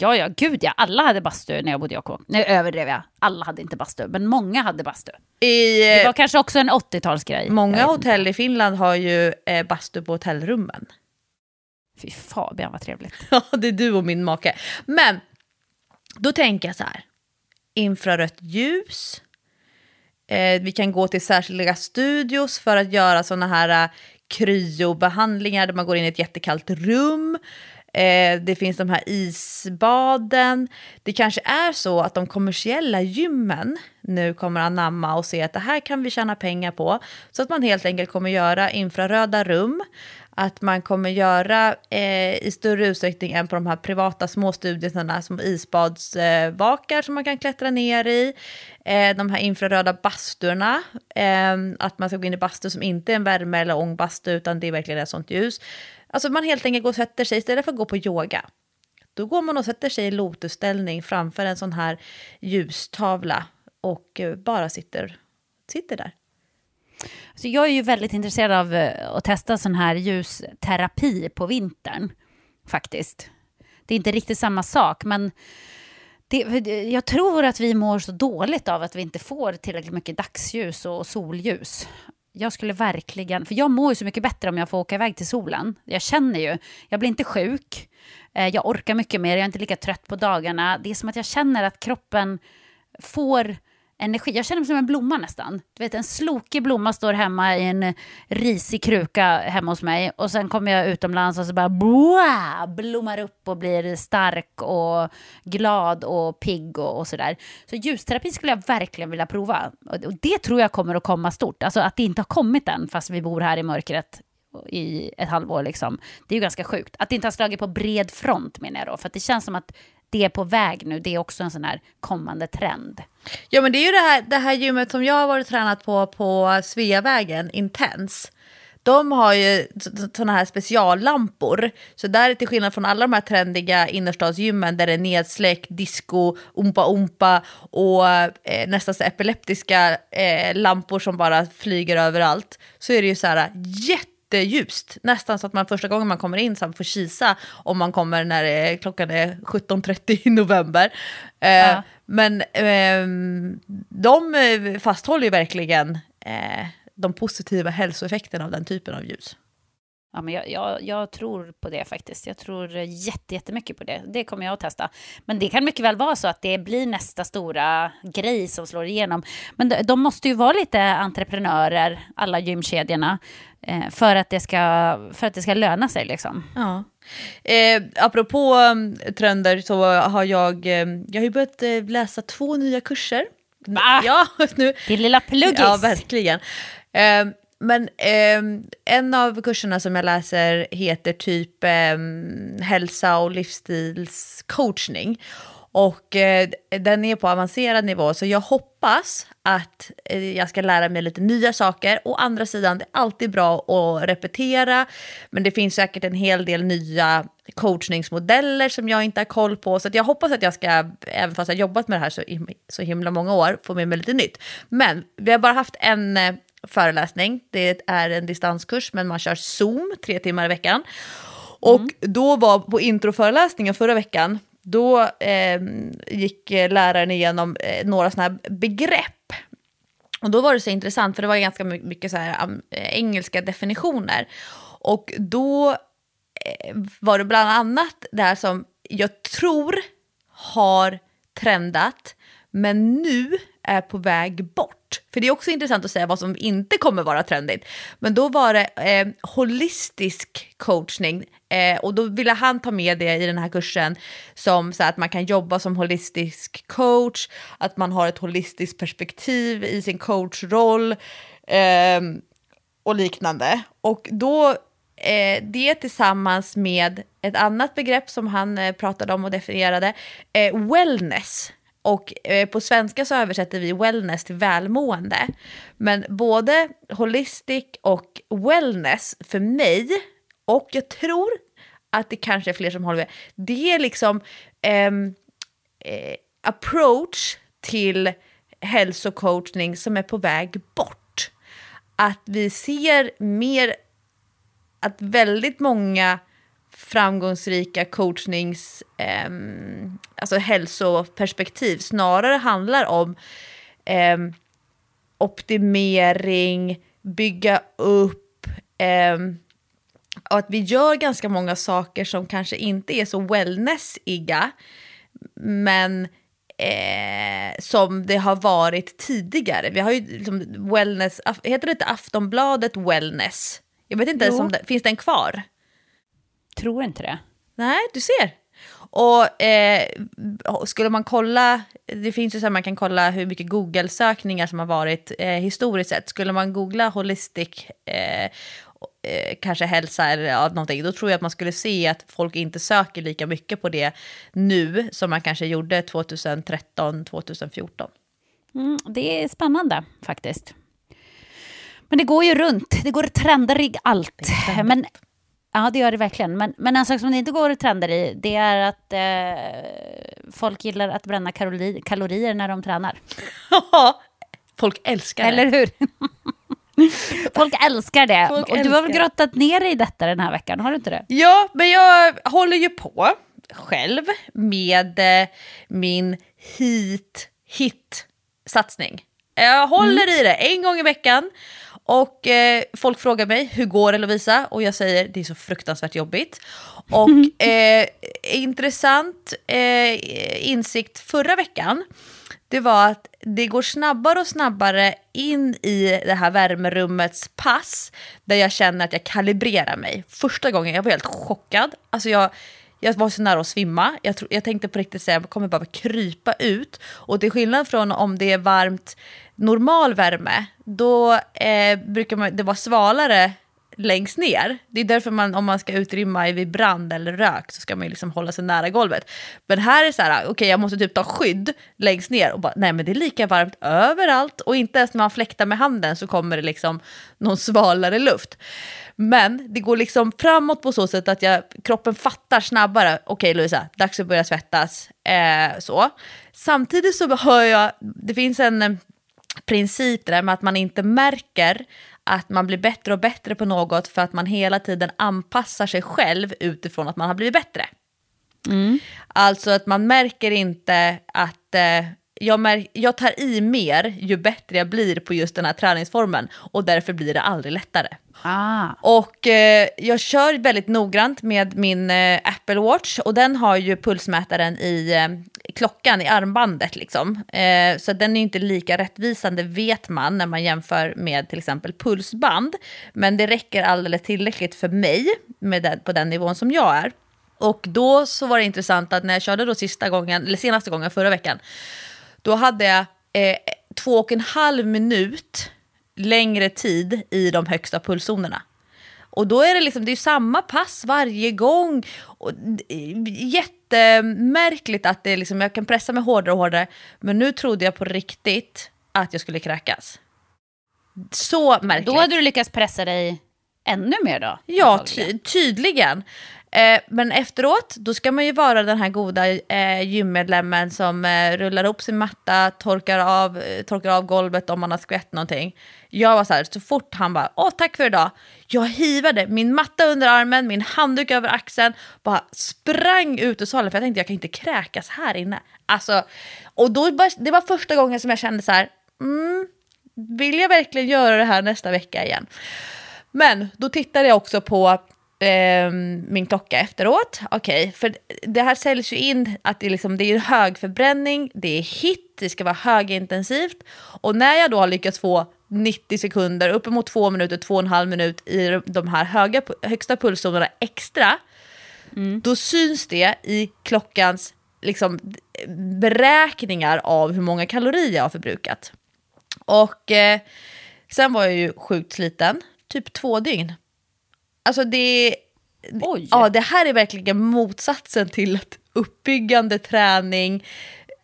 Ja, ja, gud ja. Alla hade bastu när jag bodde i Jokkmokk. Nu överdrev jag. Alla hade inte bastu, men många hade bastu. I, Det eh, var kanske också en 80-talsgrej. många hotell i Finland har ju eh, bastu på hotellrummen. Fy Fabian vad trevligt. Ja, det är du och min make. Men då tänker jag så här. Infrarött ljus. Eh, vi kan gå till särskilda studios för att göra sådana här eh, kryobehandlingar där man går in i ett jättekallt rum. Eh, det finns de här isbaden. Det kanske är så att de kommersiella gymmen nu kommer anamma och se att det här kan vi tjäna pengar på. Så att man helt enkelt kommer göra infraröda rum. Att man kommer göra eh, i större utsträckning än på de här privata småstudierna som isbadsvakar som man kan klättra ner i. Eh, de här infraröda basturna. Eh, att man ska gå in i bastu som inte är en värme eller ångbastu utan det är verkligen ett sånt ljus. Alltså man helt enkelt går och sätter sig istället för att gå på yoga. Då går man och sätter sig i lotusställning framför en sån här ljustavla och eh, bara sitter, sitter där. Så jag är ju väldigt intresserad av eh, att testa sån här ljusterapi på vintern. Faktiskt. Det är inte riktigt samma sak, men det, jag tror att vi mår så dåligt av att vi inte får tillräckligt mycket dagsljus och solljus. Jag skulle verkligen, för jag mår ju så mycket bättre om jag får åka iväg till solen. Jag känner ju, jag blir inte sjuk, eh, jag orkar mycket mer, jag är inte lika trött på dagarna. Det är som att jag känner att kroppen får energi. Jag känner mig som en blomma nästan. Du vet, en slokig blomma står hemma i en risig kruka hemma hos mig och sen kommer jag utomlands och så bara boah, blommar upp och blir stark och glad och pigg och, och sådär. Så ljusterapi skulle jag verkligen vilja prova. Och och det tror jag kommer att komma stort. Alltså att det inte har kommit än fast vi bor här i mörkret i ett halvår liksom. Det är ju ganska sjukt. Att det inte har slagit på bred front menar jag då. För att det känns som att det är på väg nu. Det är också en sån här kommande trend. Ja men det är ju det här, det här gymmet som jag har varit tränat på på Sveavägen, Intense. De har ju sådana här speciallampor. Så där till skillnad från alla de här trendiga innerstadsgymmen där det är nedsläckt, disco, umpa umpa och eh, nästan så epileptiska eh, lampor som bara flyger överallt. Så är det ju så här jätteljust. Nästan så att man första gången man kommer in så får kisa om man kommer när det, klockan är 17.30 i november. Eh, ja. Men ehm, de fasthåller ju verkligen eh, de positiva hälsoeffekterna av den typen av ljus. Ja, men jag, jag, jag, tror på det faktiskt. Jag tror jätte, jättemycket på det. Det kommer jag att testa. Men det kan mycket väl vara så att det blir nästa stora grej som slår igenom. Men de, de måste ju vara lite entreprenörer, alla gymkedjorna, eh, för, att det ska, för att det ska löna sig. Liksom. Ja. Eh, apropå um, trender så har jag, eh, jag har börjat eh, läsa två nya kurser. Va? Ja, nu. Din lilla pluggis. Ja, verkligen. Eh, men eh, en av kurserna som jag läser heter typ eh, hälsa och livsstilscoachning. Och eh, den är på avancerad nivå, så jag hoppas att eh, jag ska lära mig lite nya saker. Å andra sidan, det är alltid bra att repetera, men det finns säkert en hel del nya coachningsmodeller som jag inte har koll på. Så jag hoppas att jag ska, även fast jag har jobbat med det här så, så himla många år, få med mig lite nytt. Men vi har bara haft en eh, föreläsning. Det är en distanskurs, men man kör Zoom tre timmar i veckan. Och mm. då var på introföreläsningen förra veckan, då ehm, eh, gick läraren igenom eh, några sådana här begrepp. Och då var det så intressant, för det var ganska mycket så här, eh, engelska definitioner. Och då eh, var det bland annat det här som jag tror har trendat, men nu är på väg bort. För det är också intressant att säga vad som inte kommer vara trendigt. Men då var det eh, holistisk coachning eh, och då ville han ta med det i den här kursen som så att man kan jobba som holistisk coach, att man har ett holistiskt perspektiv i sin coachroll eh, och liknande. Och då eh, det tillsammans med ett annat begrepp som han eh, pratade om och definierade, eh, wellness. Och eh, på svenska så översätter vi wellness till välmående. Men både holistic och wellness för mig, och jag tror att det kanske är fler som håller med, det är liksom ehm, eh, approach till hälsocoachning som är på väg bort. Att vi ser mer att väldigt många framgångsrika coachnings, eh, alltså hälsoperspektiv snarare handlar om eh, optimering, bygga upp, eh, och att vi gör ganska många saker som kanske inte är så wellnessiga, men eh, som det har varit tidigare. Vi har ju liksom wellness, heter det inte Aftonbladet wellness? Jag vet inte ens om det, finns den kvar? Tror inte det. Nej, du ser. Och eh, skulle man kolla, det finns ju så att man kan kolla hur mycket Google-sökningar som har varit eh, historiskt sett. Skulle man googla holistic, eh, eh, kanske hälsa eller ja, någonting, då tror jag att man skulle se att folk inte söker lika mycket på det nu som man kanske gjorde 2013, 2014. Mm, det är spännande faktiskt. Men det går ju runt, det går trender i allt. Men Ja, det gör det verkligen. Men, men en sak som det inte går trender i, det är att eh, folk gillar att bränna kalori, kalorier när de tränar. folk älskar det. Eller hur? folk älskar det. Folk och du har väl grottat ner dig i detta den här veckan, har du inte det? Ja, men jag håller ju på själv med eh, min hit hit satsning. Jag håller mm. i det en gång i veckan och eh, folk frågar mig, hur går det Lovisa? Och jag säger, det är så fruktansvärt jobbigt. Och eh, intressant eh, insikt förra veckan, det var att det går snabbare och snabbare in i det här värmerummets pass, där jag känner att jag kalibrerar mig. Första gången, jag var helt chockad. Alltså jag, jag var så nära att svimma. Jag, tro, jag tänkte på riktigt säga, jag kommer bara krypa ut. Och till skillnad från om det är varmt normal värme, då eh, brukar man, det vara svalare längst ner. Det är därför man, om man ska utrymma vid brand eller rök så ska man ju liksom hålla sig nära golvet. Men här är det så här, okej okay, jag måste typ ta skydd längst ner och bara, nej men det är lika varmt överallt och inte ens när man fläktar med handen så kommer det liksom någon svalare luft. Men det går liksom framåt på så sätt att jag, kroppen fattar snabbare, okej okay, Lovisa, dags att börja svettas. Eh, så. Samtidigt så hör jag, det finns en eh, princip där med att man inte märker att man blir bättre och bättre på något för att man hela tiden anpassar sig själv utifrån att man har blivit bättre. Mm. Alltså att man märker inte att eh, jag, mär, jag tar i mer ju bättre jag blir på just den här träningsformen och därför blir det aldrig lättare. Ah. Och eh, jag kör väldigt noggrant med min eh, Apple Watch och den har ju pulsmätaren i eh, klockan, i armbandet liksom. Eh, så den är inte lika rättvisande vet man när man jämför med till exempel pulsband. Men det räcker alldeles tillräckligt för mig med den, på den nivån som jag är. Och då så var det intressant att när jag körde då sista gången, eller senaste gången förra veckan, då hade jag eh, två och en halv minut längre tid i de högsta pulszonerna. Och då är det liksom, det är samma pass varje gång. Och jättemärkligt att det är liksom, jag kan pressa mig hårdare och hårdare. Men nu trodde jag på riktigt att jag skulle kräkas. Så märkligt. Då hade du lyckats pressa dig ännu mer då? Ja, ty tydligen. Eh, men efteråt, då ska man ju vara den här goda eh, gymmedlemmen som eh, rullar upp sin matta, torkar av, eh, torkar av golvet om man har skvätt någonting. Jag var så här, så fort han bara, åh tack för idag, jag hivade min matta under armen, min handduk över axeln, bara sprang ut ur salen för jag tänkte jag kan inte kräkas här inne. Alltså, och då, det var första gången som jag kände så här, mm, vill jag verkligen göra det här nästa vecka igen? Men då tittade jag också på eh, min klocka efteråt. Okej, okay, för det här säljs ju in att det är, liksom, det är hög förbränning, det är hit, det ska vara högintensivt. Och när jag då har lyckats få 90 sekunder, uppemot två minuter, två och en halv minut i de här höga, högsta pulszonerna extra, mm. då syns det i klockans liksom, beräkningar av hur många kalorier jag har förbrukat. Och eh, sen var jag ju sjukt sliten, typ två dygn. Alltså det, Oj. ja, det här är verkligen motsatsen till uppbyggande träning.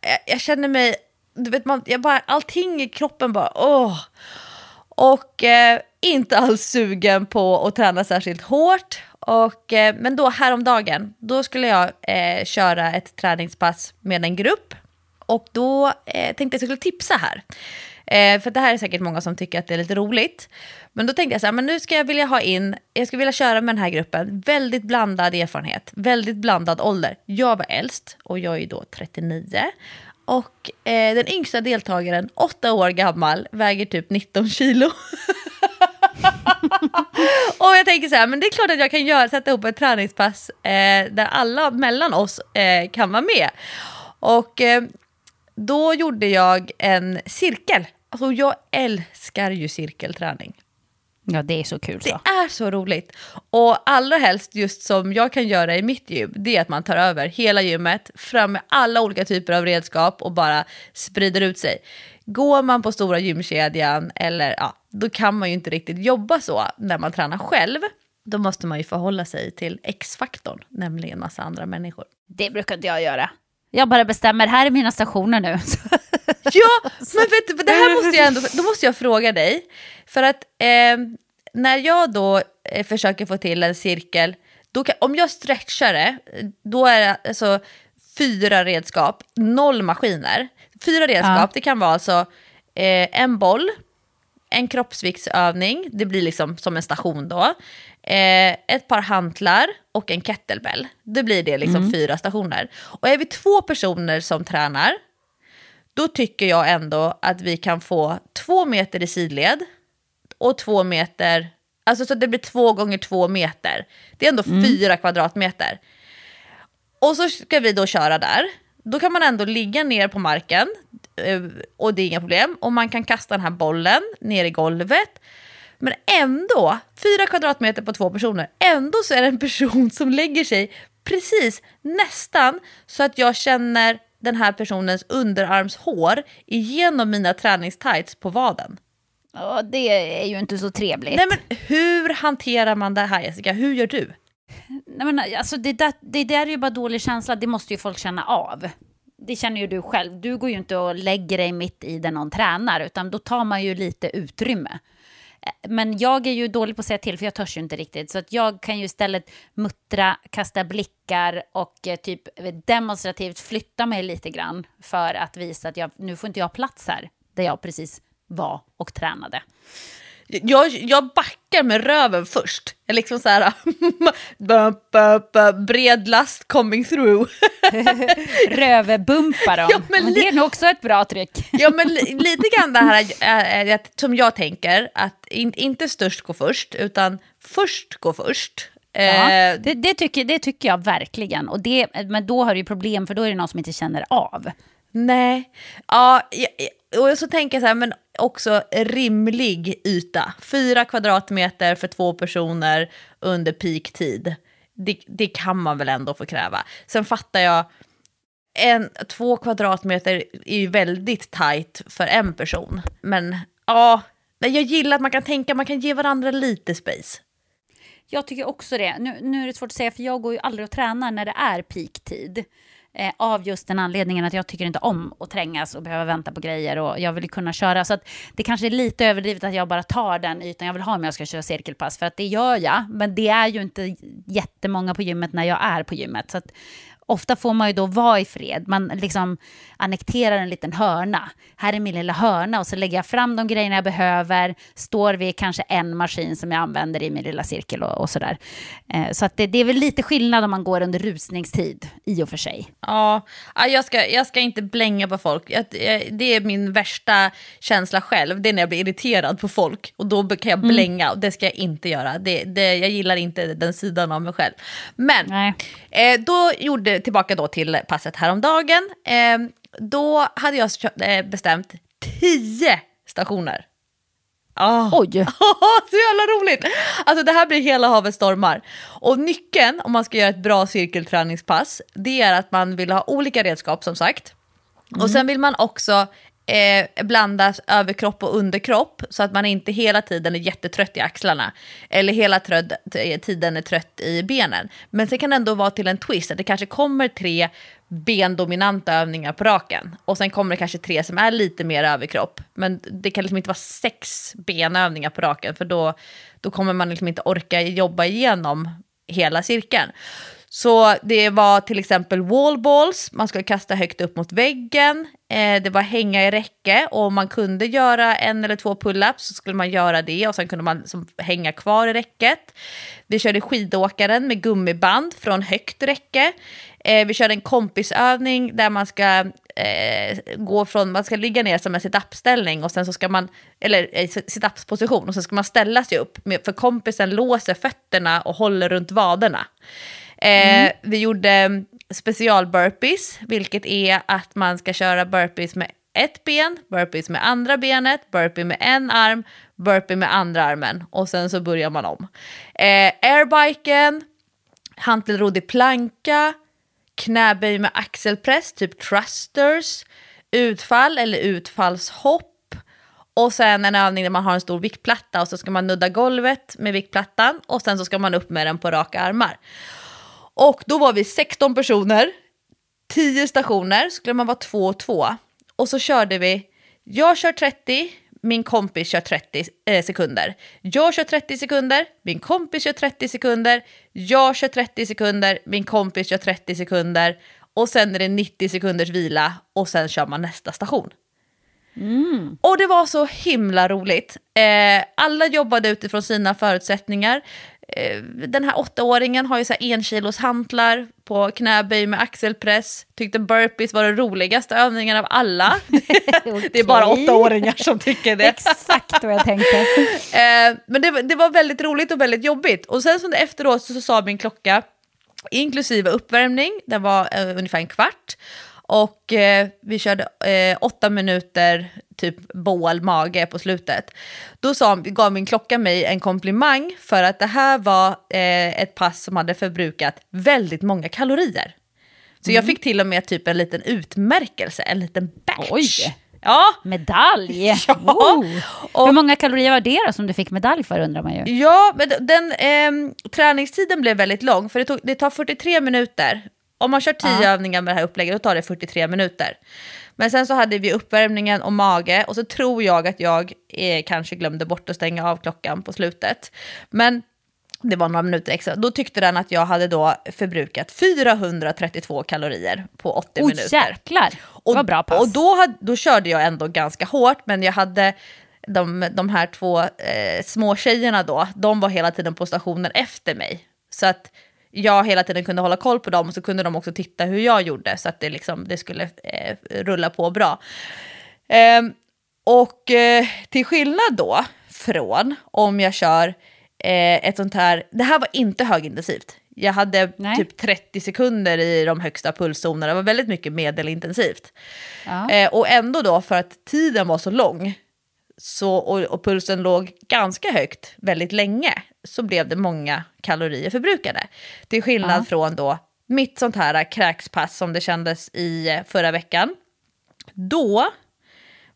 Jag, jag känner mig, du vet, man, jag bara, allting i kroppen bara åh. Och eh, inte alls sugen på att träna särskilt hårt. Och, eh, men då häromdagen, då skulle jag eh, köra ett träningspass med en grupp. Och då eh, tänkte jag att jag skulle tipsa här. Eh, för det här är säkert många som tycker att det är lite roligt. Men då tänkte jag så här, men nu ska jag vilja ha in, jag skulle vilja köra med den här gruppen, väldigt blandad erfarenhet, väldigt blandad ålder. Jag var äldst och jag är då 39. Och eh, den yngsta deltagaren, 8 år gammal, väger typ 19 kilo. och jag tänker så här, men det är klart att jag kan göra, sätta ihop ett träningspass eh, där alla mellan oss eh, kan vara med. Och eh, då gjorde jag en cirkel. Alltså jag älskar ju cirkelträning. Ja, det är så kul. Så. Det är så roligt. Och allra helst, just som jag kan göra i mitt gym, det är att man tar över hela gymmet, fram med alla olika typer av redskap och bara sprider ut sig. Går man på stora gymkedjan, eller ja, då kan man ju inte riktigt jobba så när man tränar själv. Då måste man ju förhålla sig till X-faktorn, nämligen massa andra människor. Det brukar inte jag göra. Jag bara bestämmer, här är mina stationer nu. ja, men vet du, det här måste jag ändå, då måste jag fråga dig. För att eh, när jag då eh, försöker få till en cirkel, då kan, om jag stretchar det, då är det alltså fyra redskap, noll maskiner. Fyra redskap, ja. det kan vara alltså eh, en boll, en kroppsviktsövning, det blir liksom som en station då. Eh, ett par hantlar och en kettlebell. Det blir det liksom mm. fyra stationer. Och är vi två personer som tränar, då tycker jag ändå att vi kan få två meter i sidled och två meter, alltså så det blir två gånger två meter. Det är ändå mm. fyra kvadratmeter. Och så ska vi då köra där. Då kan man ändå ligga ner på marken eh, och det är inga problem. Och man kan kasta den här bollen ner i golvet. Men ändå, fyra kvadratmeter på två personer, ändå så är det en person som lägger sig precis nästan så att jag känner den här personens underarmshår igenom mina träningstights på vaden. Och det är ju inte så trevligt. Nej men hur hanterar man det här Jessica? Hur gör du? Nej, men alltså, det, där, det där är ju bara dålig känsla, det måste ju folk känna av. Det känner ju du själv. Du går ju inte och lägger dig mitt i där någon tränar, utan då tar man ju lite utrymme. Men jag är ju dålig på att säga till, för jag törs ju inte riktigt. Så att jag kan ju istället muttra, kasta blickar och eh, typ demonstrativt flytta mig lite grann för att visa att jag, nu får inte jag plats här, där jag precis var och tränade. Jag, jag backar med röven först. Jag liksom så här, bred last coming through. Rövebumpa dem. Ja, men men, det är nog också ett bra trick. Ja men li- lite grann det här är, är, att- som jag tänker, att in, inte störst gå först, utan först gå först. Ja, Eh, det, det, tycker, det tycker jag verkligen. Och det, men då har du ju problem, för då är det någon som inte känner av. Nej, ja, ja, och så tänker jag så här, men också rimlig yta. Fyra kvadratmeter för två personer under peaktid. Det, det kan man väl ändå få kräva. Sen fattar jag, en, två kvadratmeter är ju väldigt tajt för en person. Men ja, jag gillar att man kan tänka, man kan ge varandra lite space. Jag tycker också det. Nu, nu är det svårt att säga, för jag går ju aldrig och tränar när det är peaktid. Eh, av just den anledningen att jag tycker inte om att trängas och behöva vänta på grejer och jag vill kunna köra. Så att det kanske är lite överdrivet att jag bara tar den ytan jag vill ha om jag ska köra cirkelpass. För att det gör jag, men det är ju inte jättemånga på gymmet när jag är på gymmet. Så att ofta får man ju då vara i fred. Man liksom annekterar en liten hörna. Här är min lilla hörna och så lägger jag fram de grejerna jag behöver. Står vid kanske en maskin som jag använder i min lilla cirkel och, och sådär. Eh, så att det, det är väl lite skillnad om man går under rusningstid i och för sig. Ja, ja, jag ska, jag ska inte blänga på folk. Jag, det är min värsta känsla själv, det är när jag blir irriterad på folk. Och då kan jag blänga, och det ska jag inte göra. Det, det, jag gillar inte den sidan av mig själv. Men eh, då gjorde, tillbaka då till passet häromdagen. Eh, då hade jag eh, bestämt 10 stationer. Ah. Oj! så jävla roligt! Alltså det här blir hela havet stormar. Och nyckeln om man ska göra ett bra cirkelträningspass, det är att man vill ha olika redskap som sagt. Och sen vill man också eh, blanda överkropp och underkropp så att man inte hela tiden är jättetrött i axlarna. Eller hela tröd, tiden är trött i benen. Men sen kan det ändå vara till en twist, att det kanske kommer tre bendominanta övningar på raken. Och sen kommer det kanske tre som är lite mer överkropp. Men det kan liksom inte vara sex benövningar på raken, för då, då kommer man liksom inte orka jobba igenom hela cirkeln. Så det var till exempel wallballs, man skulle kasta högt upp mot väggen, eh, det var hänga i räcke och om man kunde göra en eller två pull-ups så skulle man göra det och sen kunde man liksom hänga kvar i räcket. Vi körde skidåkaren med gummiband från högt räcke. Eh, vi körde en kompisövning där man ska eh, gå från, man ska ligga ner som en sit-up-ställning och sen så ska man, eller eh, sit-up-position och sen ska man ställa sig upp med, för kompisen låser fötterna och håller runt vaderna. Eh, Vi gjorde special-burpees, vilket är att man ska köra burpees med ett ben, burpees med andra benet, burpee med en arm, burpee med andra armen och sen så börjar man om. Eh, airbiken, hantelrodd i planka, knäböj med axelpress, typ thrusters, utfall eller utfallshopp och sen en övning där man har en stor viktplatta och så ska man nudda golvet med viktplattan och sen så ska man upp med den på raka armar. Och då var vi 16 personer, 10 stationer, skulle man vara två och två. Och så körde vi, jag kör 30, min kompis kör 30 eh, sekunder. Jag kör 30 sekunder, min kompis kör 30 sekunder, jag kör 30 sekunder, min kompis kör 30 sekunder. Och sen är det 90 sekunders vila och sen kör man nästa station. Och det var så himla roligt. Eh, alla jobbade utifrån sina förutsättningar. Eh, den här åttaåringen har ju så en kilos hantlar på knäböj med axelpress. Tyckte burpees var den roligaste övningen av alla. Det är bara åttaåringar som tycker det. Exakt vad jag tänkte. Eh, men det, var- det var väldigt roligt och väldigt jobbigt. Och sen som det efteråt så, så sa min klocka, inklusive uppvärmning, den var eh, ungefär en kvart. Och eh, vi körde eh, åtta minuter typ bål mage på slutet. Då sa, gav min klocka mig en komplimang för att det här var eh, ett pass som hade förbrukat väldigt många kalorier. Så jag fick till och med typ en liten utmärkelse, en liten batch. Oj. Ja, Medalj! Ja, Oh. och- Hur många kalorier var det då som du fick medalj för undrar man ju. Ja, men den ehm, träningstiden blev väldigt lång för det, tog, det tar 43 minuter. Om man kör 10 Ja. övningar med det här upplägget då tar det 43 minuter. Men sen så hade vi uppvärmningen och mage och så tror jag att jag eh, kanske glömde bort att stänga av klockan på slutet. Men det var några minuter extra. Då tyckte den att jag hade då förbrukat 432 kalorier på 80 Oj minuter. jäklar, det var bra pass. Och då, hade, då körde jag ändå ganska hårt, men jag hade de, de här två eh, små tjejerna då, de var hela tiden på stationen efter mig. Så att jag hela tiden kunde hålla koll på dem och så kunde de också titta hur jag gjorde så att det, liksom, det skulle eh, rulla på bra. Ehm, och eh, till skillnad då från om jag kör eh, ett sånt här, det här var inte högintensivt. Jag hade Nej. typ 30 sekunder i de högsta pulszonerna, det var väldigt mycket medelintensivt. Ja. Eh, och ändå då för att tiden var så lång så, och, och pulsen låg ganska högt väldigt länge så blev det många kalorier förbrukade. Till skillnad Ja. från då mitt sånt här kräkspass som det kändes i eh, förra veckan. Då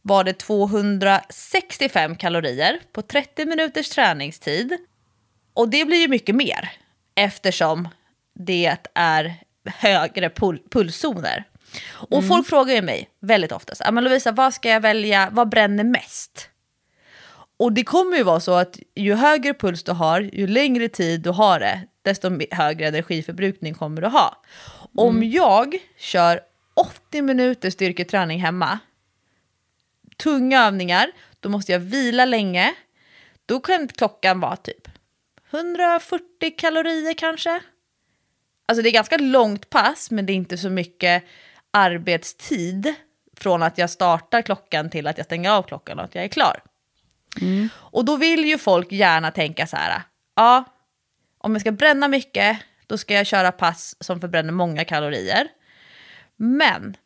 var det 265 kalorier på 30 minuters träningstid. Och det blir ju mycket mer eftersom det är högre pul pulszoner. Och folk frågar ju mig väldigt ofta, men Lovisa vad ska jag välja, vad bränner mest? Och det kommer ju vara så att ju högre puls du har, ju längre tid du har det, desto högre energiförbrukning kommer du ha. Om jag kör 80 minuter styrketräning hemma, tunga övningar, då måste jag vila länge. Då kan klockan vara typ 140 kalorier kanske. Alltså det är ganska långt pass, men det är inte så mycket arbetstid från att jag startar klockan till att jag stänger av klockan och att jag är klar. Mm. Och då vill ju folk gärna tänka så här, ja, om jag ska bränna mycket, då ska jag köra pass som förbränner många kalorier. Men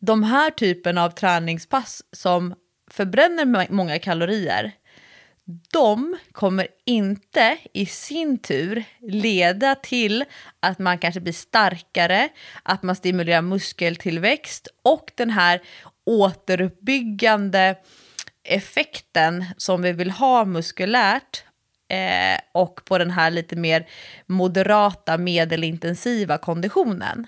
de här typen av träningspass som förbränner många kalorier, de kommer inte i sin tur leda till att man kanske blir starkare, att man stimulerar muskeltillväxt och den här återuppbyggande effekten som vi vill ha muskulärt eh, och på den här lite mer moderata medelintensiva konditionen.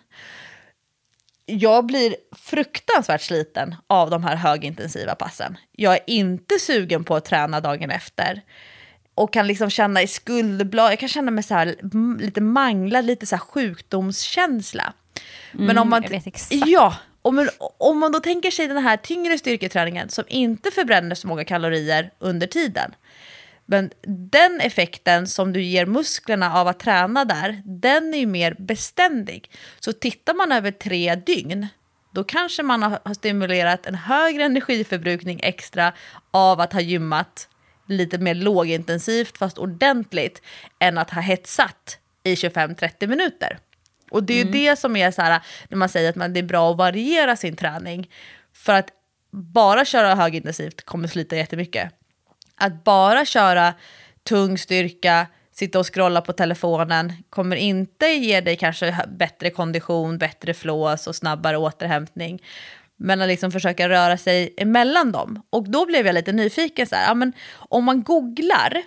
Jag blir fruktansvärt sliten av de här högintensiva passen. Jag är inte sugen på att träna dagen efter. Och kan liksom känna i skuldblad, jag kan känna mig så här, lite manglad, lite så här sjukdomskänsla. Men om man, jag vet. Ja, om, om man då tänker sig den här tyngre styrketräningen som inte förbränner så många kalorier under tiden. Men den effekten som du ger musklerna av att träna där, den är ju mer beständig. Så tittar man över tre dygn, då kanske man har har stimulerat en högre energiförbrukning extra av att ha gymmat lite mer lågintensivt fast ordentligt än att ha hetsat i 25-30 minuter. Och det är ju det som är så här, när man säger att man, det är bra att variera sin träning. För att bara köra högintensivt kommer slita jättemycket. Att bara köra tung styrka, sitta och scrolla på telefonen kommer inte ge dig kanske bättre kondition, bättre flås och snabbare återhämtning. Men att liksom försöka röra sig emellan dem. Och då blev jag lite nyfiken så här, ja, men om man googlar,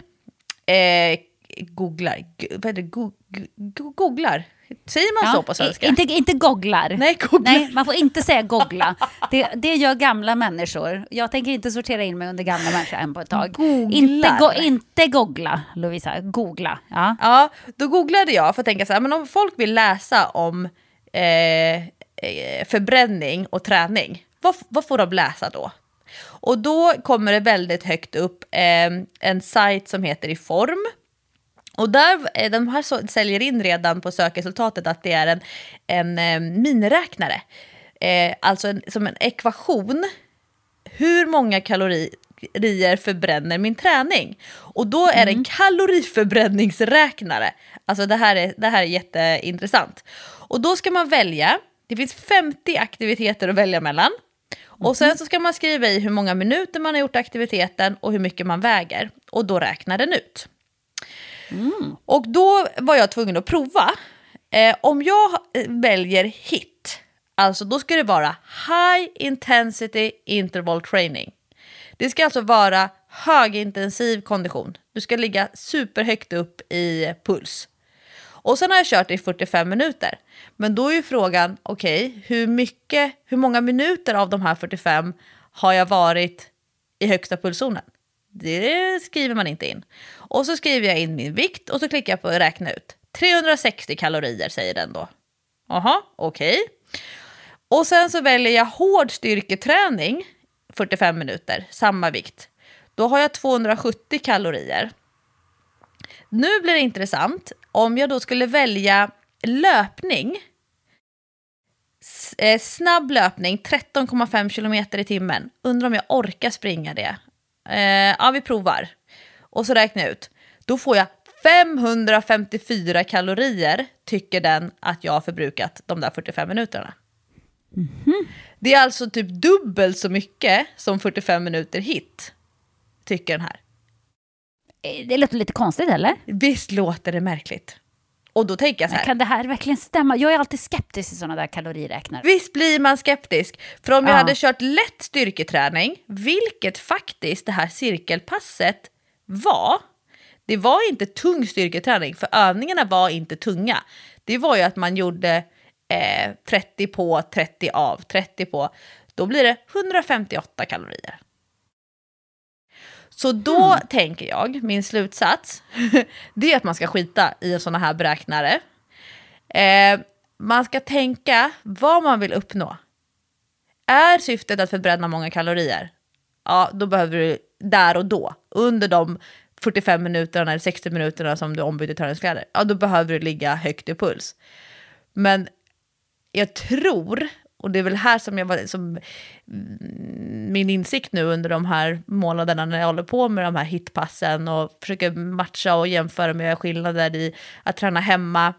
eh, googlar, vad är det, go, go, googlar, säger man så på svenska? Inte, inte googlar. Nej, googlar. Nej, man får inte säga googla. Det, det gör gamla människor. Jag tänker inte sortera in mig under gamla människor än på ett tag. Googlar. Inte, go, inte googla, Lovisa. Googla. Ja. Ja, då googlade jag för att tänka så här, men om folk vill läsa om eh, eh, förbränning och träning, vad, vad får de läsa då? Och då kommer det väldigt högt upp eh, en sajt som heter Iform. Och där, eh, de här så, säljer in redan på sökresultatet att det är en, en eh, miniräknare. Eh, alltså en, som en ekvation hur många kalorier förbränner min träning? Och då är det en kaloriförbränningsräknare. Alltså det här, är, det här är jätteintressant. Och då ska man välja, det finns 50 aktiviteter att välja mellan. Och sen så ska man skriva i hur många minuter man har gjort aktiviteten och hur mycket man väger. Och då räknar den ut. Mm. Och då var jag tvungen att prova. Eh, om jag väljer hit, Alltså då ska det vara high intensity interval training. Det ska alltså vara högintensiv kondition. Du ska ligga superhögt upp i puls. Och sen har jag kört i 45 minuter. Men då är ju frågan, okej, okay, hur mycket, hur många minuter av de här 45 har jag varit i högsta pulszonen? Det skriver man inte in. Och så skriver jag in min vikt och så klickar jag på räkna ut. 360 kalorier säger den då. Jaha, okej. Okay. Och sen så väljer jag hård styrketräning, 45 minuter, samma vikt. Då har jag 270 kalorier. Nu blir det intressant om jag då skulle välja löpning. Eh, snabb löpning, 13,5 kilometer i timmen. Undrar om jag orkar springa det. Eh, ja, vi provar. Och så räknar jag ut. Då får jag 554 kalorier tycker den att jag har förbrukat de där 45 minuterna. Mm -hmm. Det är alltså typ dubbelt så mycket som 45 minuter hit, tycker den här. Eh, det låter lite konstigt eller? Visst låter det märkligt. Och då tänker jag så här. Men kan det här verkligen stämma? Jag är alltid skeptisk till sådana där kaloriräknare. Visst blir man skeptisk. För om jag hade kört lätt styrketräning, vilket faktiskt det här cirkelpasset var, det var inte tung styrketräning, för övningarna var inte tunga. Det var ju att man gjorde eh, 30 på, 30 av, 30 på. Då blir det 158 kalorier. Så då mm. tänker jag, min slutsats, det är att man ska skita i sådana här beräknare. Eh, man ska tänka vad man vill uppnå. Är syftet att förbränna många kalorier? Ja, då behöver du där och då, under de 45 minuterna eller 60 minuterna som du ombyter träningskläder, ja då behöver du ligga högt i puls. Men jag tror, och det är väl här som jag var, som mm, min insikt nu under de här månaderna när jag håller på med de här hitpassen och försöker matcha och jämföra med skillnader i att träna hemma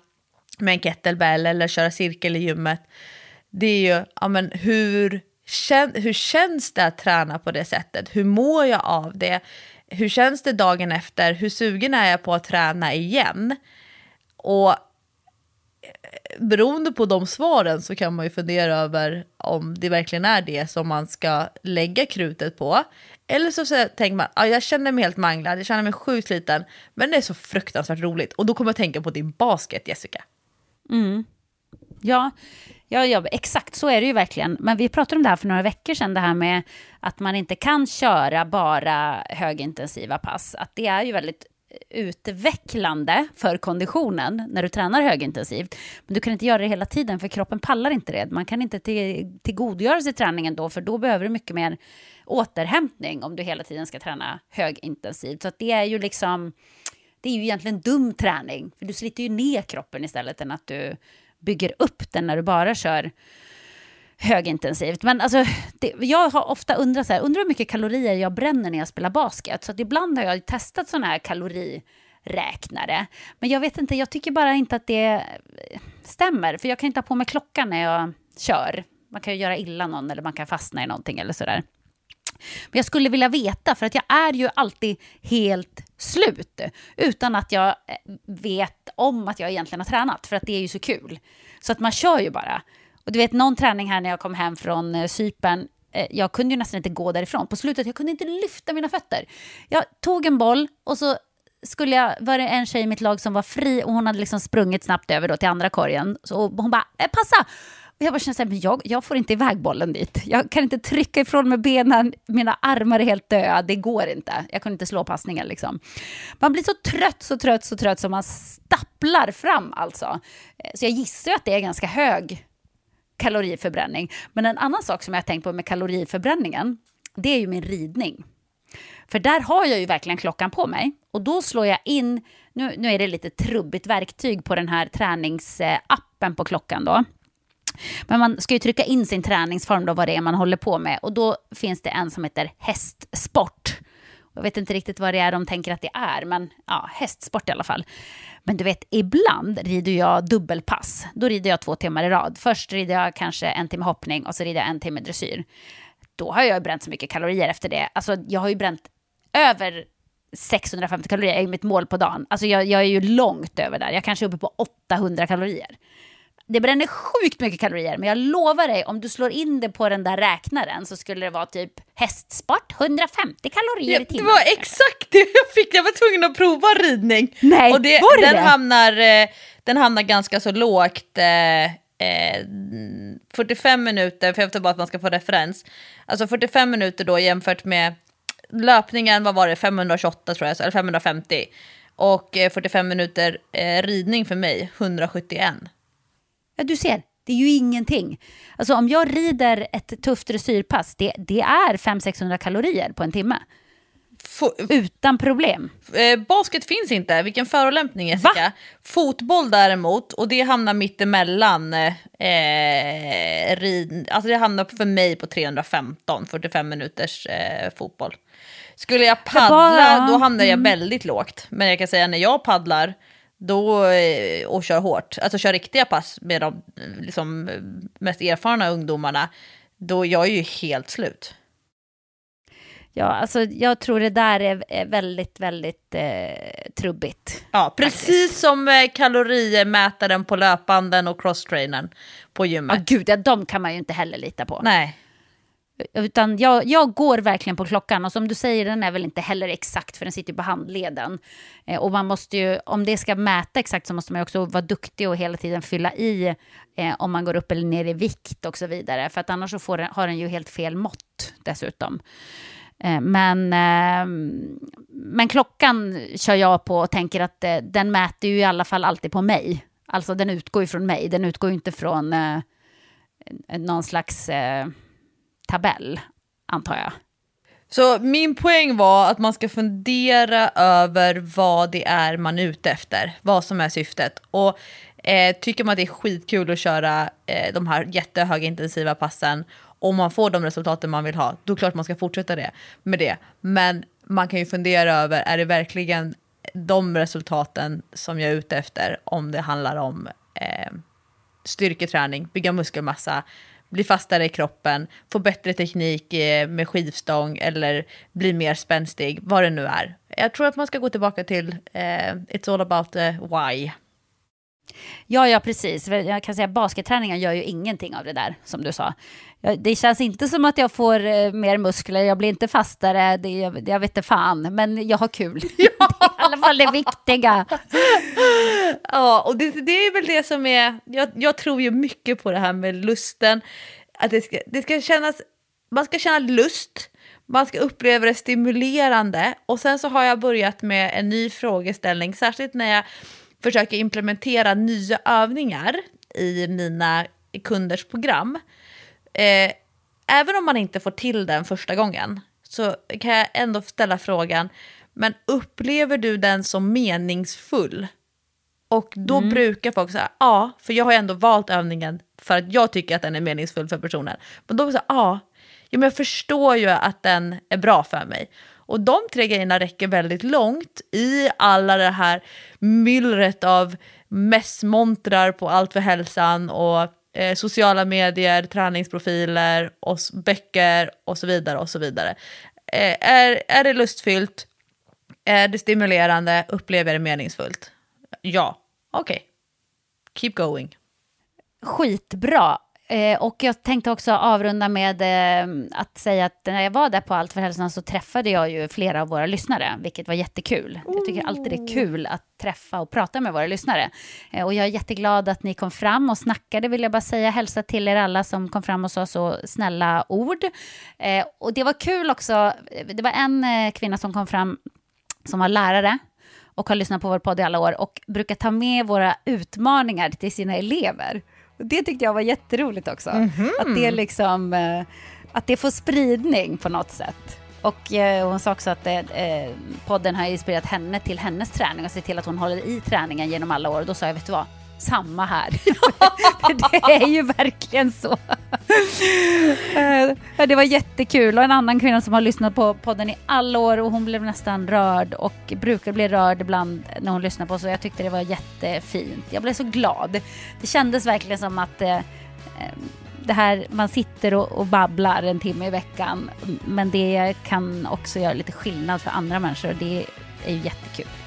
med en kettlebell eller köra cirkel i gymmet. Det är ju, ja men hur, hur känns det att träna på det sättet? Hur mår jag av det? Hur känns det dagen efter? Hur sugen är jag på att träna igen? Och beroende på de svaren så kan man ju fundera över om det verkligen är det som man ska lägga krutet på. Eller så, tänker man, ah, jag känner mig helt manglad, jag känner mig sjukt liten, men det är så fruktansvärt roligt. Och då kommer jag tänka på din basket, Jessica. Mm. Ja, ja, ja, exakt så är det ju verkligen. Men vi pratade om det här för några veckor sedan, det här med att man inte kan köra bara högintensiva pass. Att det är ju väldigt utvecklande för konditionen när du tränar högintensivt. Men du kan inte göra det hela tiden för kroppen pallar inte det. Man kan inte till, tillgodogöra sig träningen då för då behöver du mycket mer återhämtning om du hela tiden ska träna högintensivt. Så att det är ju liksom, det är ju egentligen dum träning för du sliter ju ner kroppen istället än att du bygger upp den när du bara kör högintensivt. Men alltså, det, jag har ofta undrat så här, undrar hur mycket kalorier jag bränner när jag spelar basket. Så att ibland har jag testat sådana här kaloriräknare. Men jag vet inte, jag tycker bara inte att det stämmer. För jag kan inte ha på mig klockan när jag kör. Man kan ju göra illa någon eller man kan fastna i någonting eller sådär. Men jag skulle vilja veta, för att jag är ju alltid helt slut utan att jag vet om att jag egentligen har tränat, för att det är ju så kul. Så att man kör ju bara. Och du vet någon träning här när jag kom hem från eh, Cypern, eh, jag kunde ju nästan inte gå därifrån. På slutet jag kunde inte lyfta mina fötter. Jag tog en boll och så skulle jag, var det en tjej i mitt lag som var fri och hon hade liksom sprungit snabbt över då till andra korgen. Så hon bara, eh, passa! Och jag bara kände så här, jag, jag får inte iväg bollen dit. Jag kan inte trycka ifrån med benen, mina armar är helt döda, det går inte. Jag kunde inte slå passningen liksom. Man blir så trött, så trött, så trött som man stapplar fram alltså. Eh, så jag gissar ju att det är ganska hög kaloriförbränning. Men en annan sak som jag har tänkt på med kaloriförbränningen, det är ju min ridning. För där har jag ju verkligen klockan på mig. Och då slår jag in, nu, nu är det lite trubbigt verktyg på den här träningsappen på klockan då. Men man ska ju trycka in sin träningsform då, vad det är man håller på med. Och då finns det en som heter hästsport. Jag vet inte riktigt vad det är de tänker att det är, men ja, hästsport i alla fall. Men du vet, ibland rider jag dubbelpass. Då rider jag två timmar i rad. Först rider jag kanske en timme hoppning och så rider jag en timme dressyr. Då har jag bränt så mycket kalorier efter det. Alltså, jag har ju bränt över 650 kalorier är mitt mål på dagen. Alltså jag, jag är ju långt över där. Jag kanske är uppe på 800 kalorier det bränner sjukt mycket kalorier, men jag lovar dig, om du slår in det på den där räknaren så skulle det vara typ hästsport, 150 kalorier Ja, i det timmen. var exakt det jag fick, jag var tvungen att prova ridning. Nej, och det, var det den, det? Hamnar, eh, den hamnar ganska så lågt. Eh, eh, 45 minuter, för jag vet bara att man ska få referens. Alltså 45 minuter då jämfört med löpningen, vad var det, 528 tror jag, eller 550. Och eh, 45 minuter eh, ridning för mig, 171. Ja, du ser, det är ju ingenting. Alltså om jag rider ett tufft dressyrpass, det, det är 500-600 kalorier på en timme. Fo- Utan problem. Eh, basket finns inte, vilken förolämpning Jessica. Va? Fotboll däremot, och det hamnar mitt emellan. Eh, rid, alltså det hamnar för mig på 315, 45 minuters eh, fotboll. Skulle jag paddla, bara- då hamnar jag väldigt lågt. Men jag kan säga när jag paddlar då, eh, och kör hårt, alltså kör riktiga pass med de eh, liksom, eh, mest erfarna ungdomarna, då jag är ju helt slut. Ja, alltså jag tror det där är, väldigt, väldigt eh, trubbigt. Ja, precis som eh, kalorimätaren på löpanden och crosstrainern på Ja, gymmet. gud, ja, de kan man ju inte heller lita på. Nej. Utan jag, jag går verkligen på klockan och som du säger, den är väl inte heller exakt för den sitter ju på handleden. Eh, och man måste ju, om det ska mäta exakt så måste man ju också vara duktig och hela tiden fylla i eh, om man går upp eller ner i vikt och så vidare. För att annars så får den, har den ju helt fel mått dessutom. Eh, men, eh, men klockan kör jag på och tänker att eh, den mäter ju i alla fall alltid på mig. Alltså den utgår ju från mig, den utgår ju inte från eh, någon slags eh, tabell, antar jag. Så min poäng var att man ska fundera över vad det är man är ute efter, vad som är syftet. Och eh, tycker man att det är skitkul att köra eh, de här jättehöga intensiva passen, om man får de resultaten man vill ha, då är det klart man ska fortsätta det, med det. Men man kan ju fundera över, är det verkligen de resultaten som jag är ute efter om det handlar om eh, styrketräning, bygga muskelmassa, bli fastare i kroppen, få bättre teknik eh, med skivstång eller bli mer spänstig, vad det nu är. Jag tror att man ska gå tillbaka till eh, It's all about the why. Ja, ja, precis. Jag kan säga att basketträningen gör ju ingenting av det där, som du sa. Det känns inte som att jag får eh, mer muskler, jag blir inte fastare, det, jag, jag vet inte fan, men jag har kul. Det är i alla fall det viktiga. Ja, och det, det är väl det som är, jag, jag tror ju mycket på det här med lusten, att det ska, det ska kännas, man ska känna lust, man ska uppleva det stimulerande och sen så har jag börjat med en ny frågeställning, särskilt när jag försöker implementera nya övningar i mina kunders program. Eh, även om man inte får till den första gången så kan jag ändå ställa frågan, men upplever du den som meningsfull? Och då brukar folk säga ja, för jag har ändå valt övningen för att jag tycker att den är meningsfull för personen. Men då säger ja, ja, men jag förstår ju att den är bra för mig. Och de tre grejerna räcker väldigt långt i alla det här myllret av mässmontrar på Allt för hälsan och eh, sociala medier, träningsprofiler och böcker och så vidare och så vidare. Eh, är, är det lustfyllt? Är det stimulerande? Upplever jag det meningsfullt? Ja, okej. Keep going. Skitbra. Eh, och jag tänkte också avrunda med eh, att säga att när jag var där på Allt för hälsan så träffade jag ju flera av våra lyssnare, vilket var jättekul. Jag tycker alltid det är kul att träffa och prata med våra lyssnare. Eh, och jag är jätteglad att ni kom fram och snackade, vill jag bara säga. Hälsa till er alla som kom fram och sa så snälla ord. Eh, och det var kul också, det var en eh, kvinna som kom fram som var lärare och har lyssnat på vår podd i alla år och brukar ta med våra utmaningar till sina elever. Det tyckte jag var jätteroligt också. Att det liksom, eh, att det får spridning på något sätt. Och eh, hon sa också att eh, eh, podden har inspirerat henne till hennes träning och se till att hon håller i träningen genom alla år. Och då sa jag, vet du vad? Samma här. Det är ju verkligen så. Eh, det var jättekul. Och en annan kvinna som har lyssnat på podden i alla år och hon blev nästan rörd och brukar bli rörd ibland när hon lyssnar på så jag tyckte det var jättefint. Jag blev så glad. Det kändes verkligen som att eh, eh, det här, man sitter och, och babblar en timme i veckan men det kan också göra lite skillnad för andra människor och det är ju jättekul.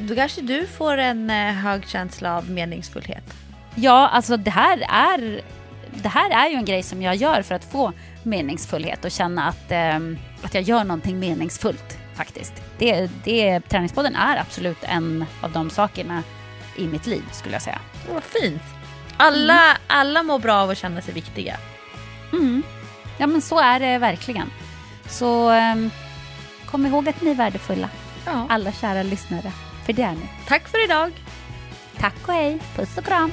Då kanske du får en eh, hög känsla av meningsfullhet. Ja, alltså det här är det här är ju en grej som jag gör för att få meningsfullhet och känna att, eh, att jag gör någonting meningsfullt faktiskt. Det, det, träningspodden är absolut en av de sakerna i mitt liv skulle jag säga. Vad fint. Alla, mm. alla mår bra av att känna sig viktiga. Mm. Ja men så är det verkligen. Så eh, kom ihåg att ni är värdefulla. Ja. Alla kära lyssnare. För det är ni. Tack för idag. Tack och hej. Puss och kram.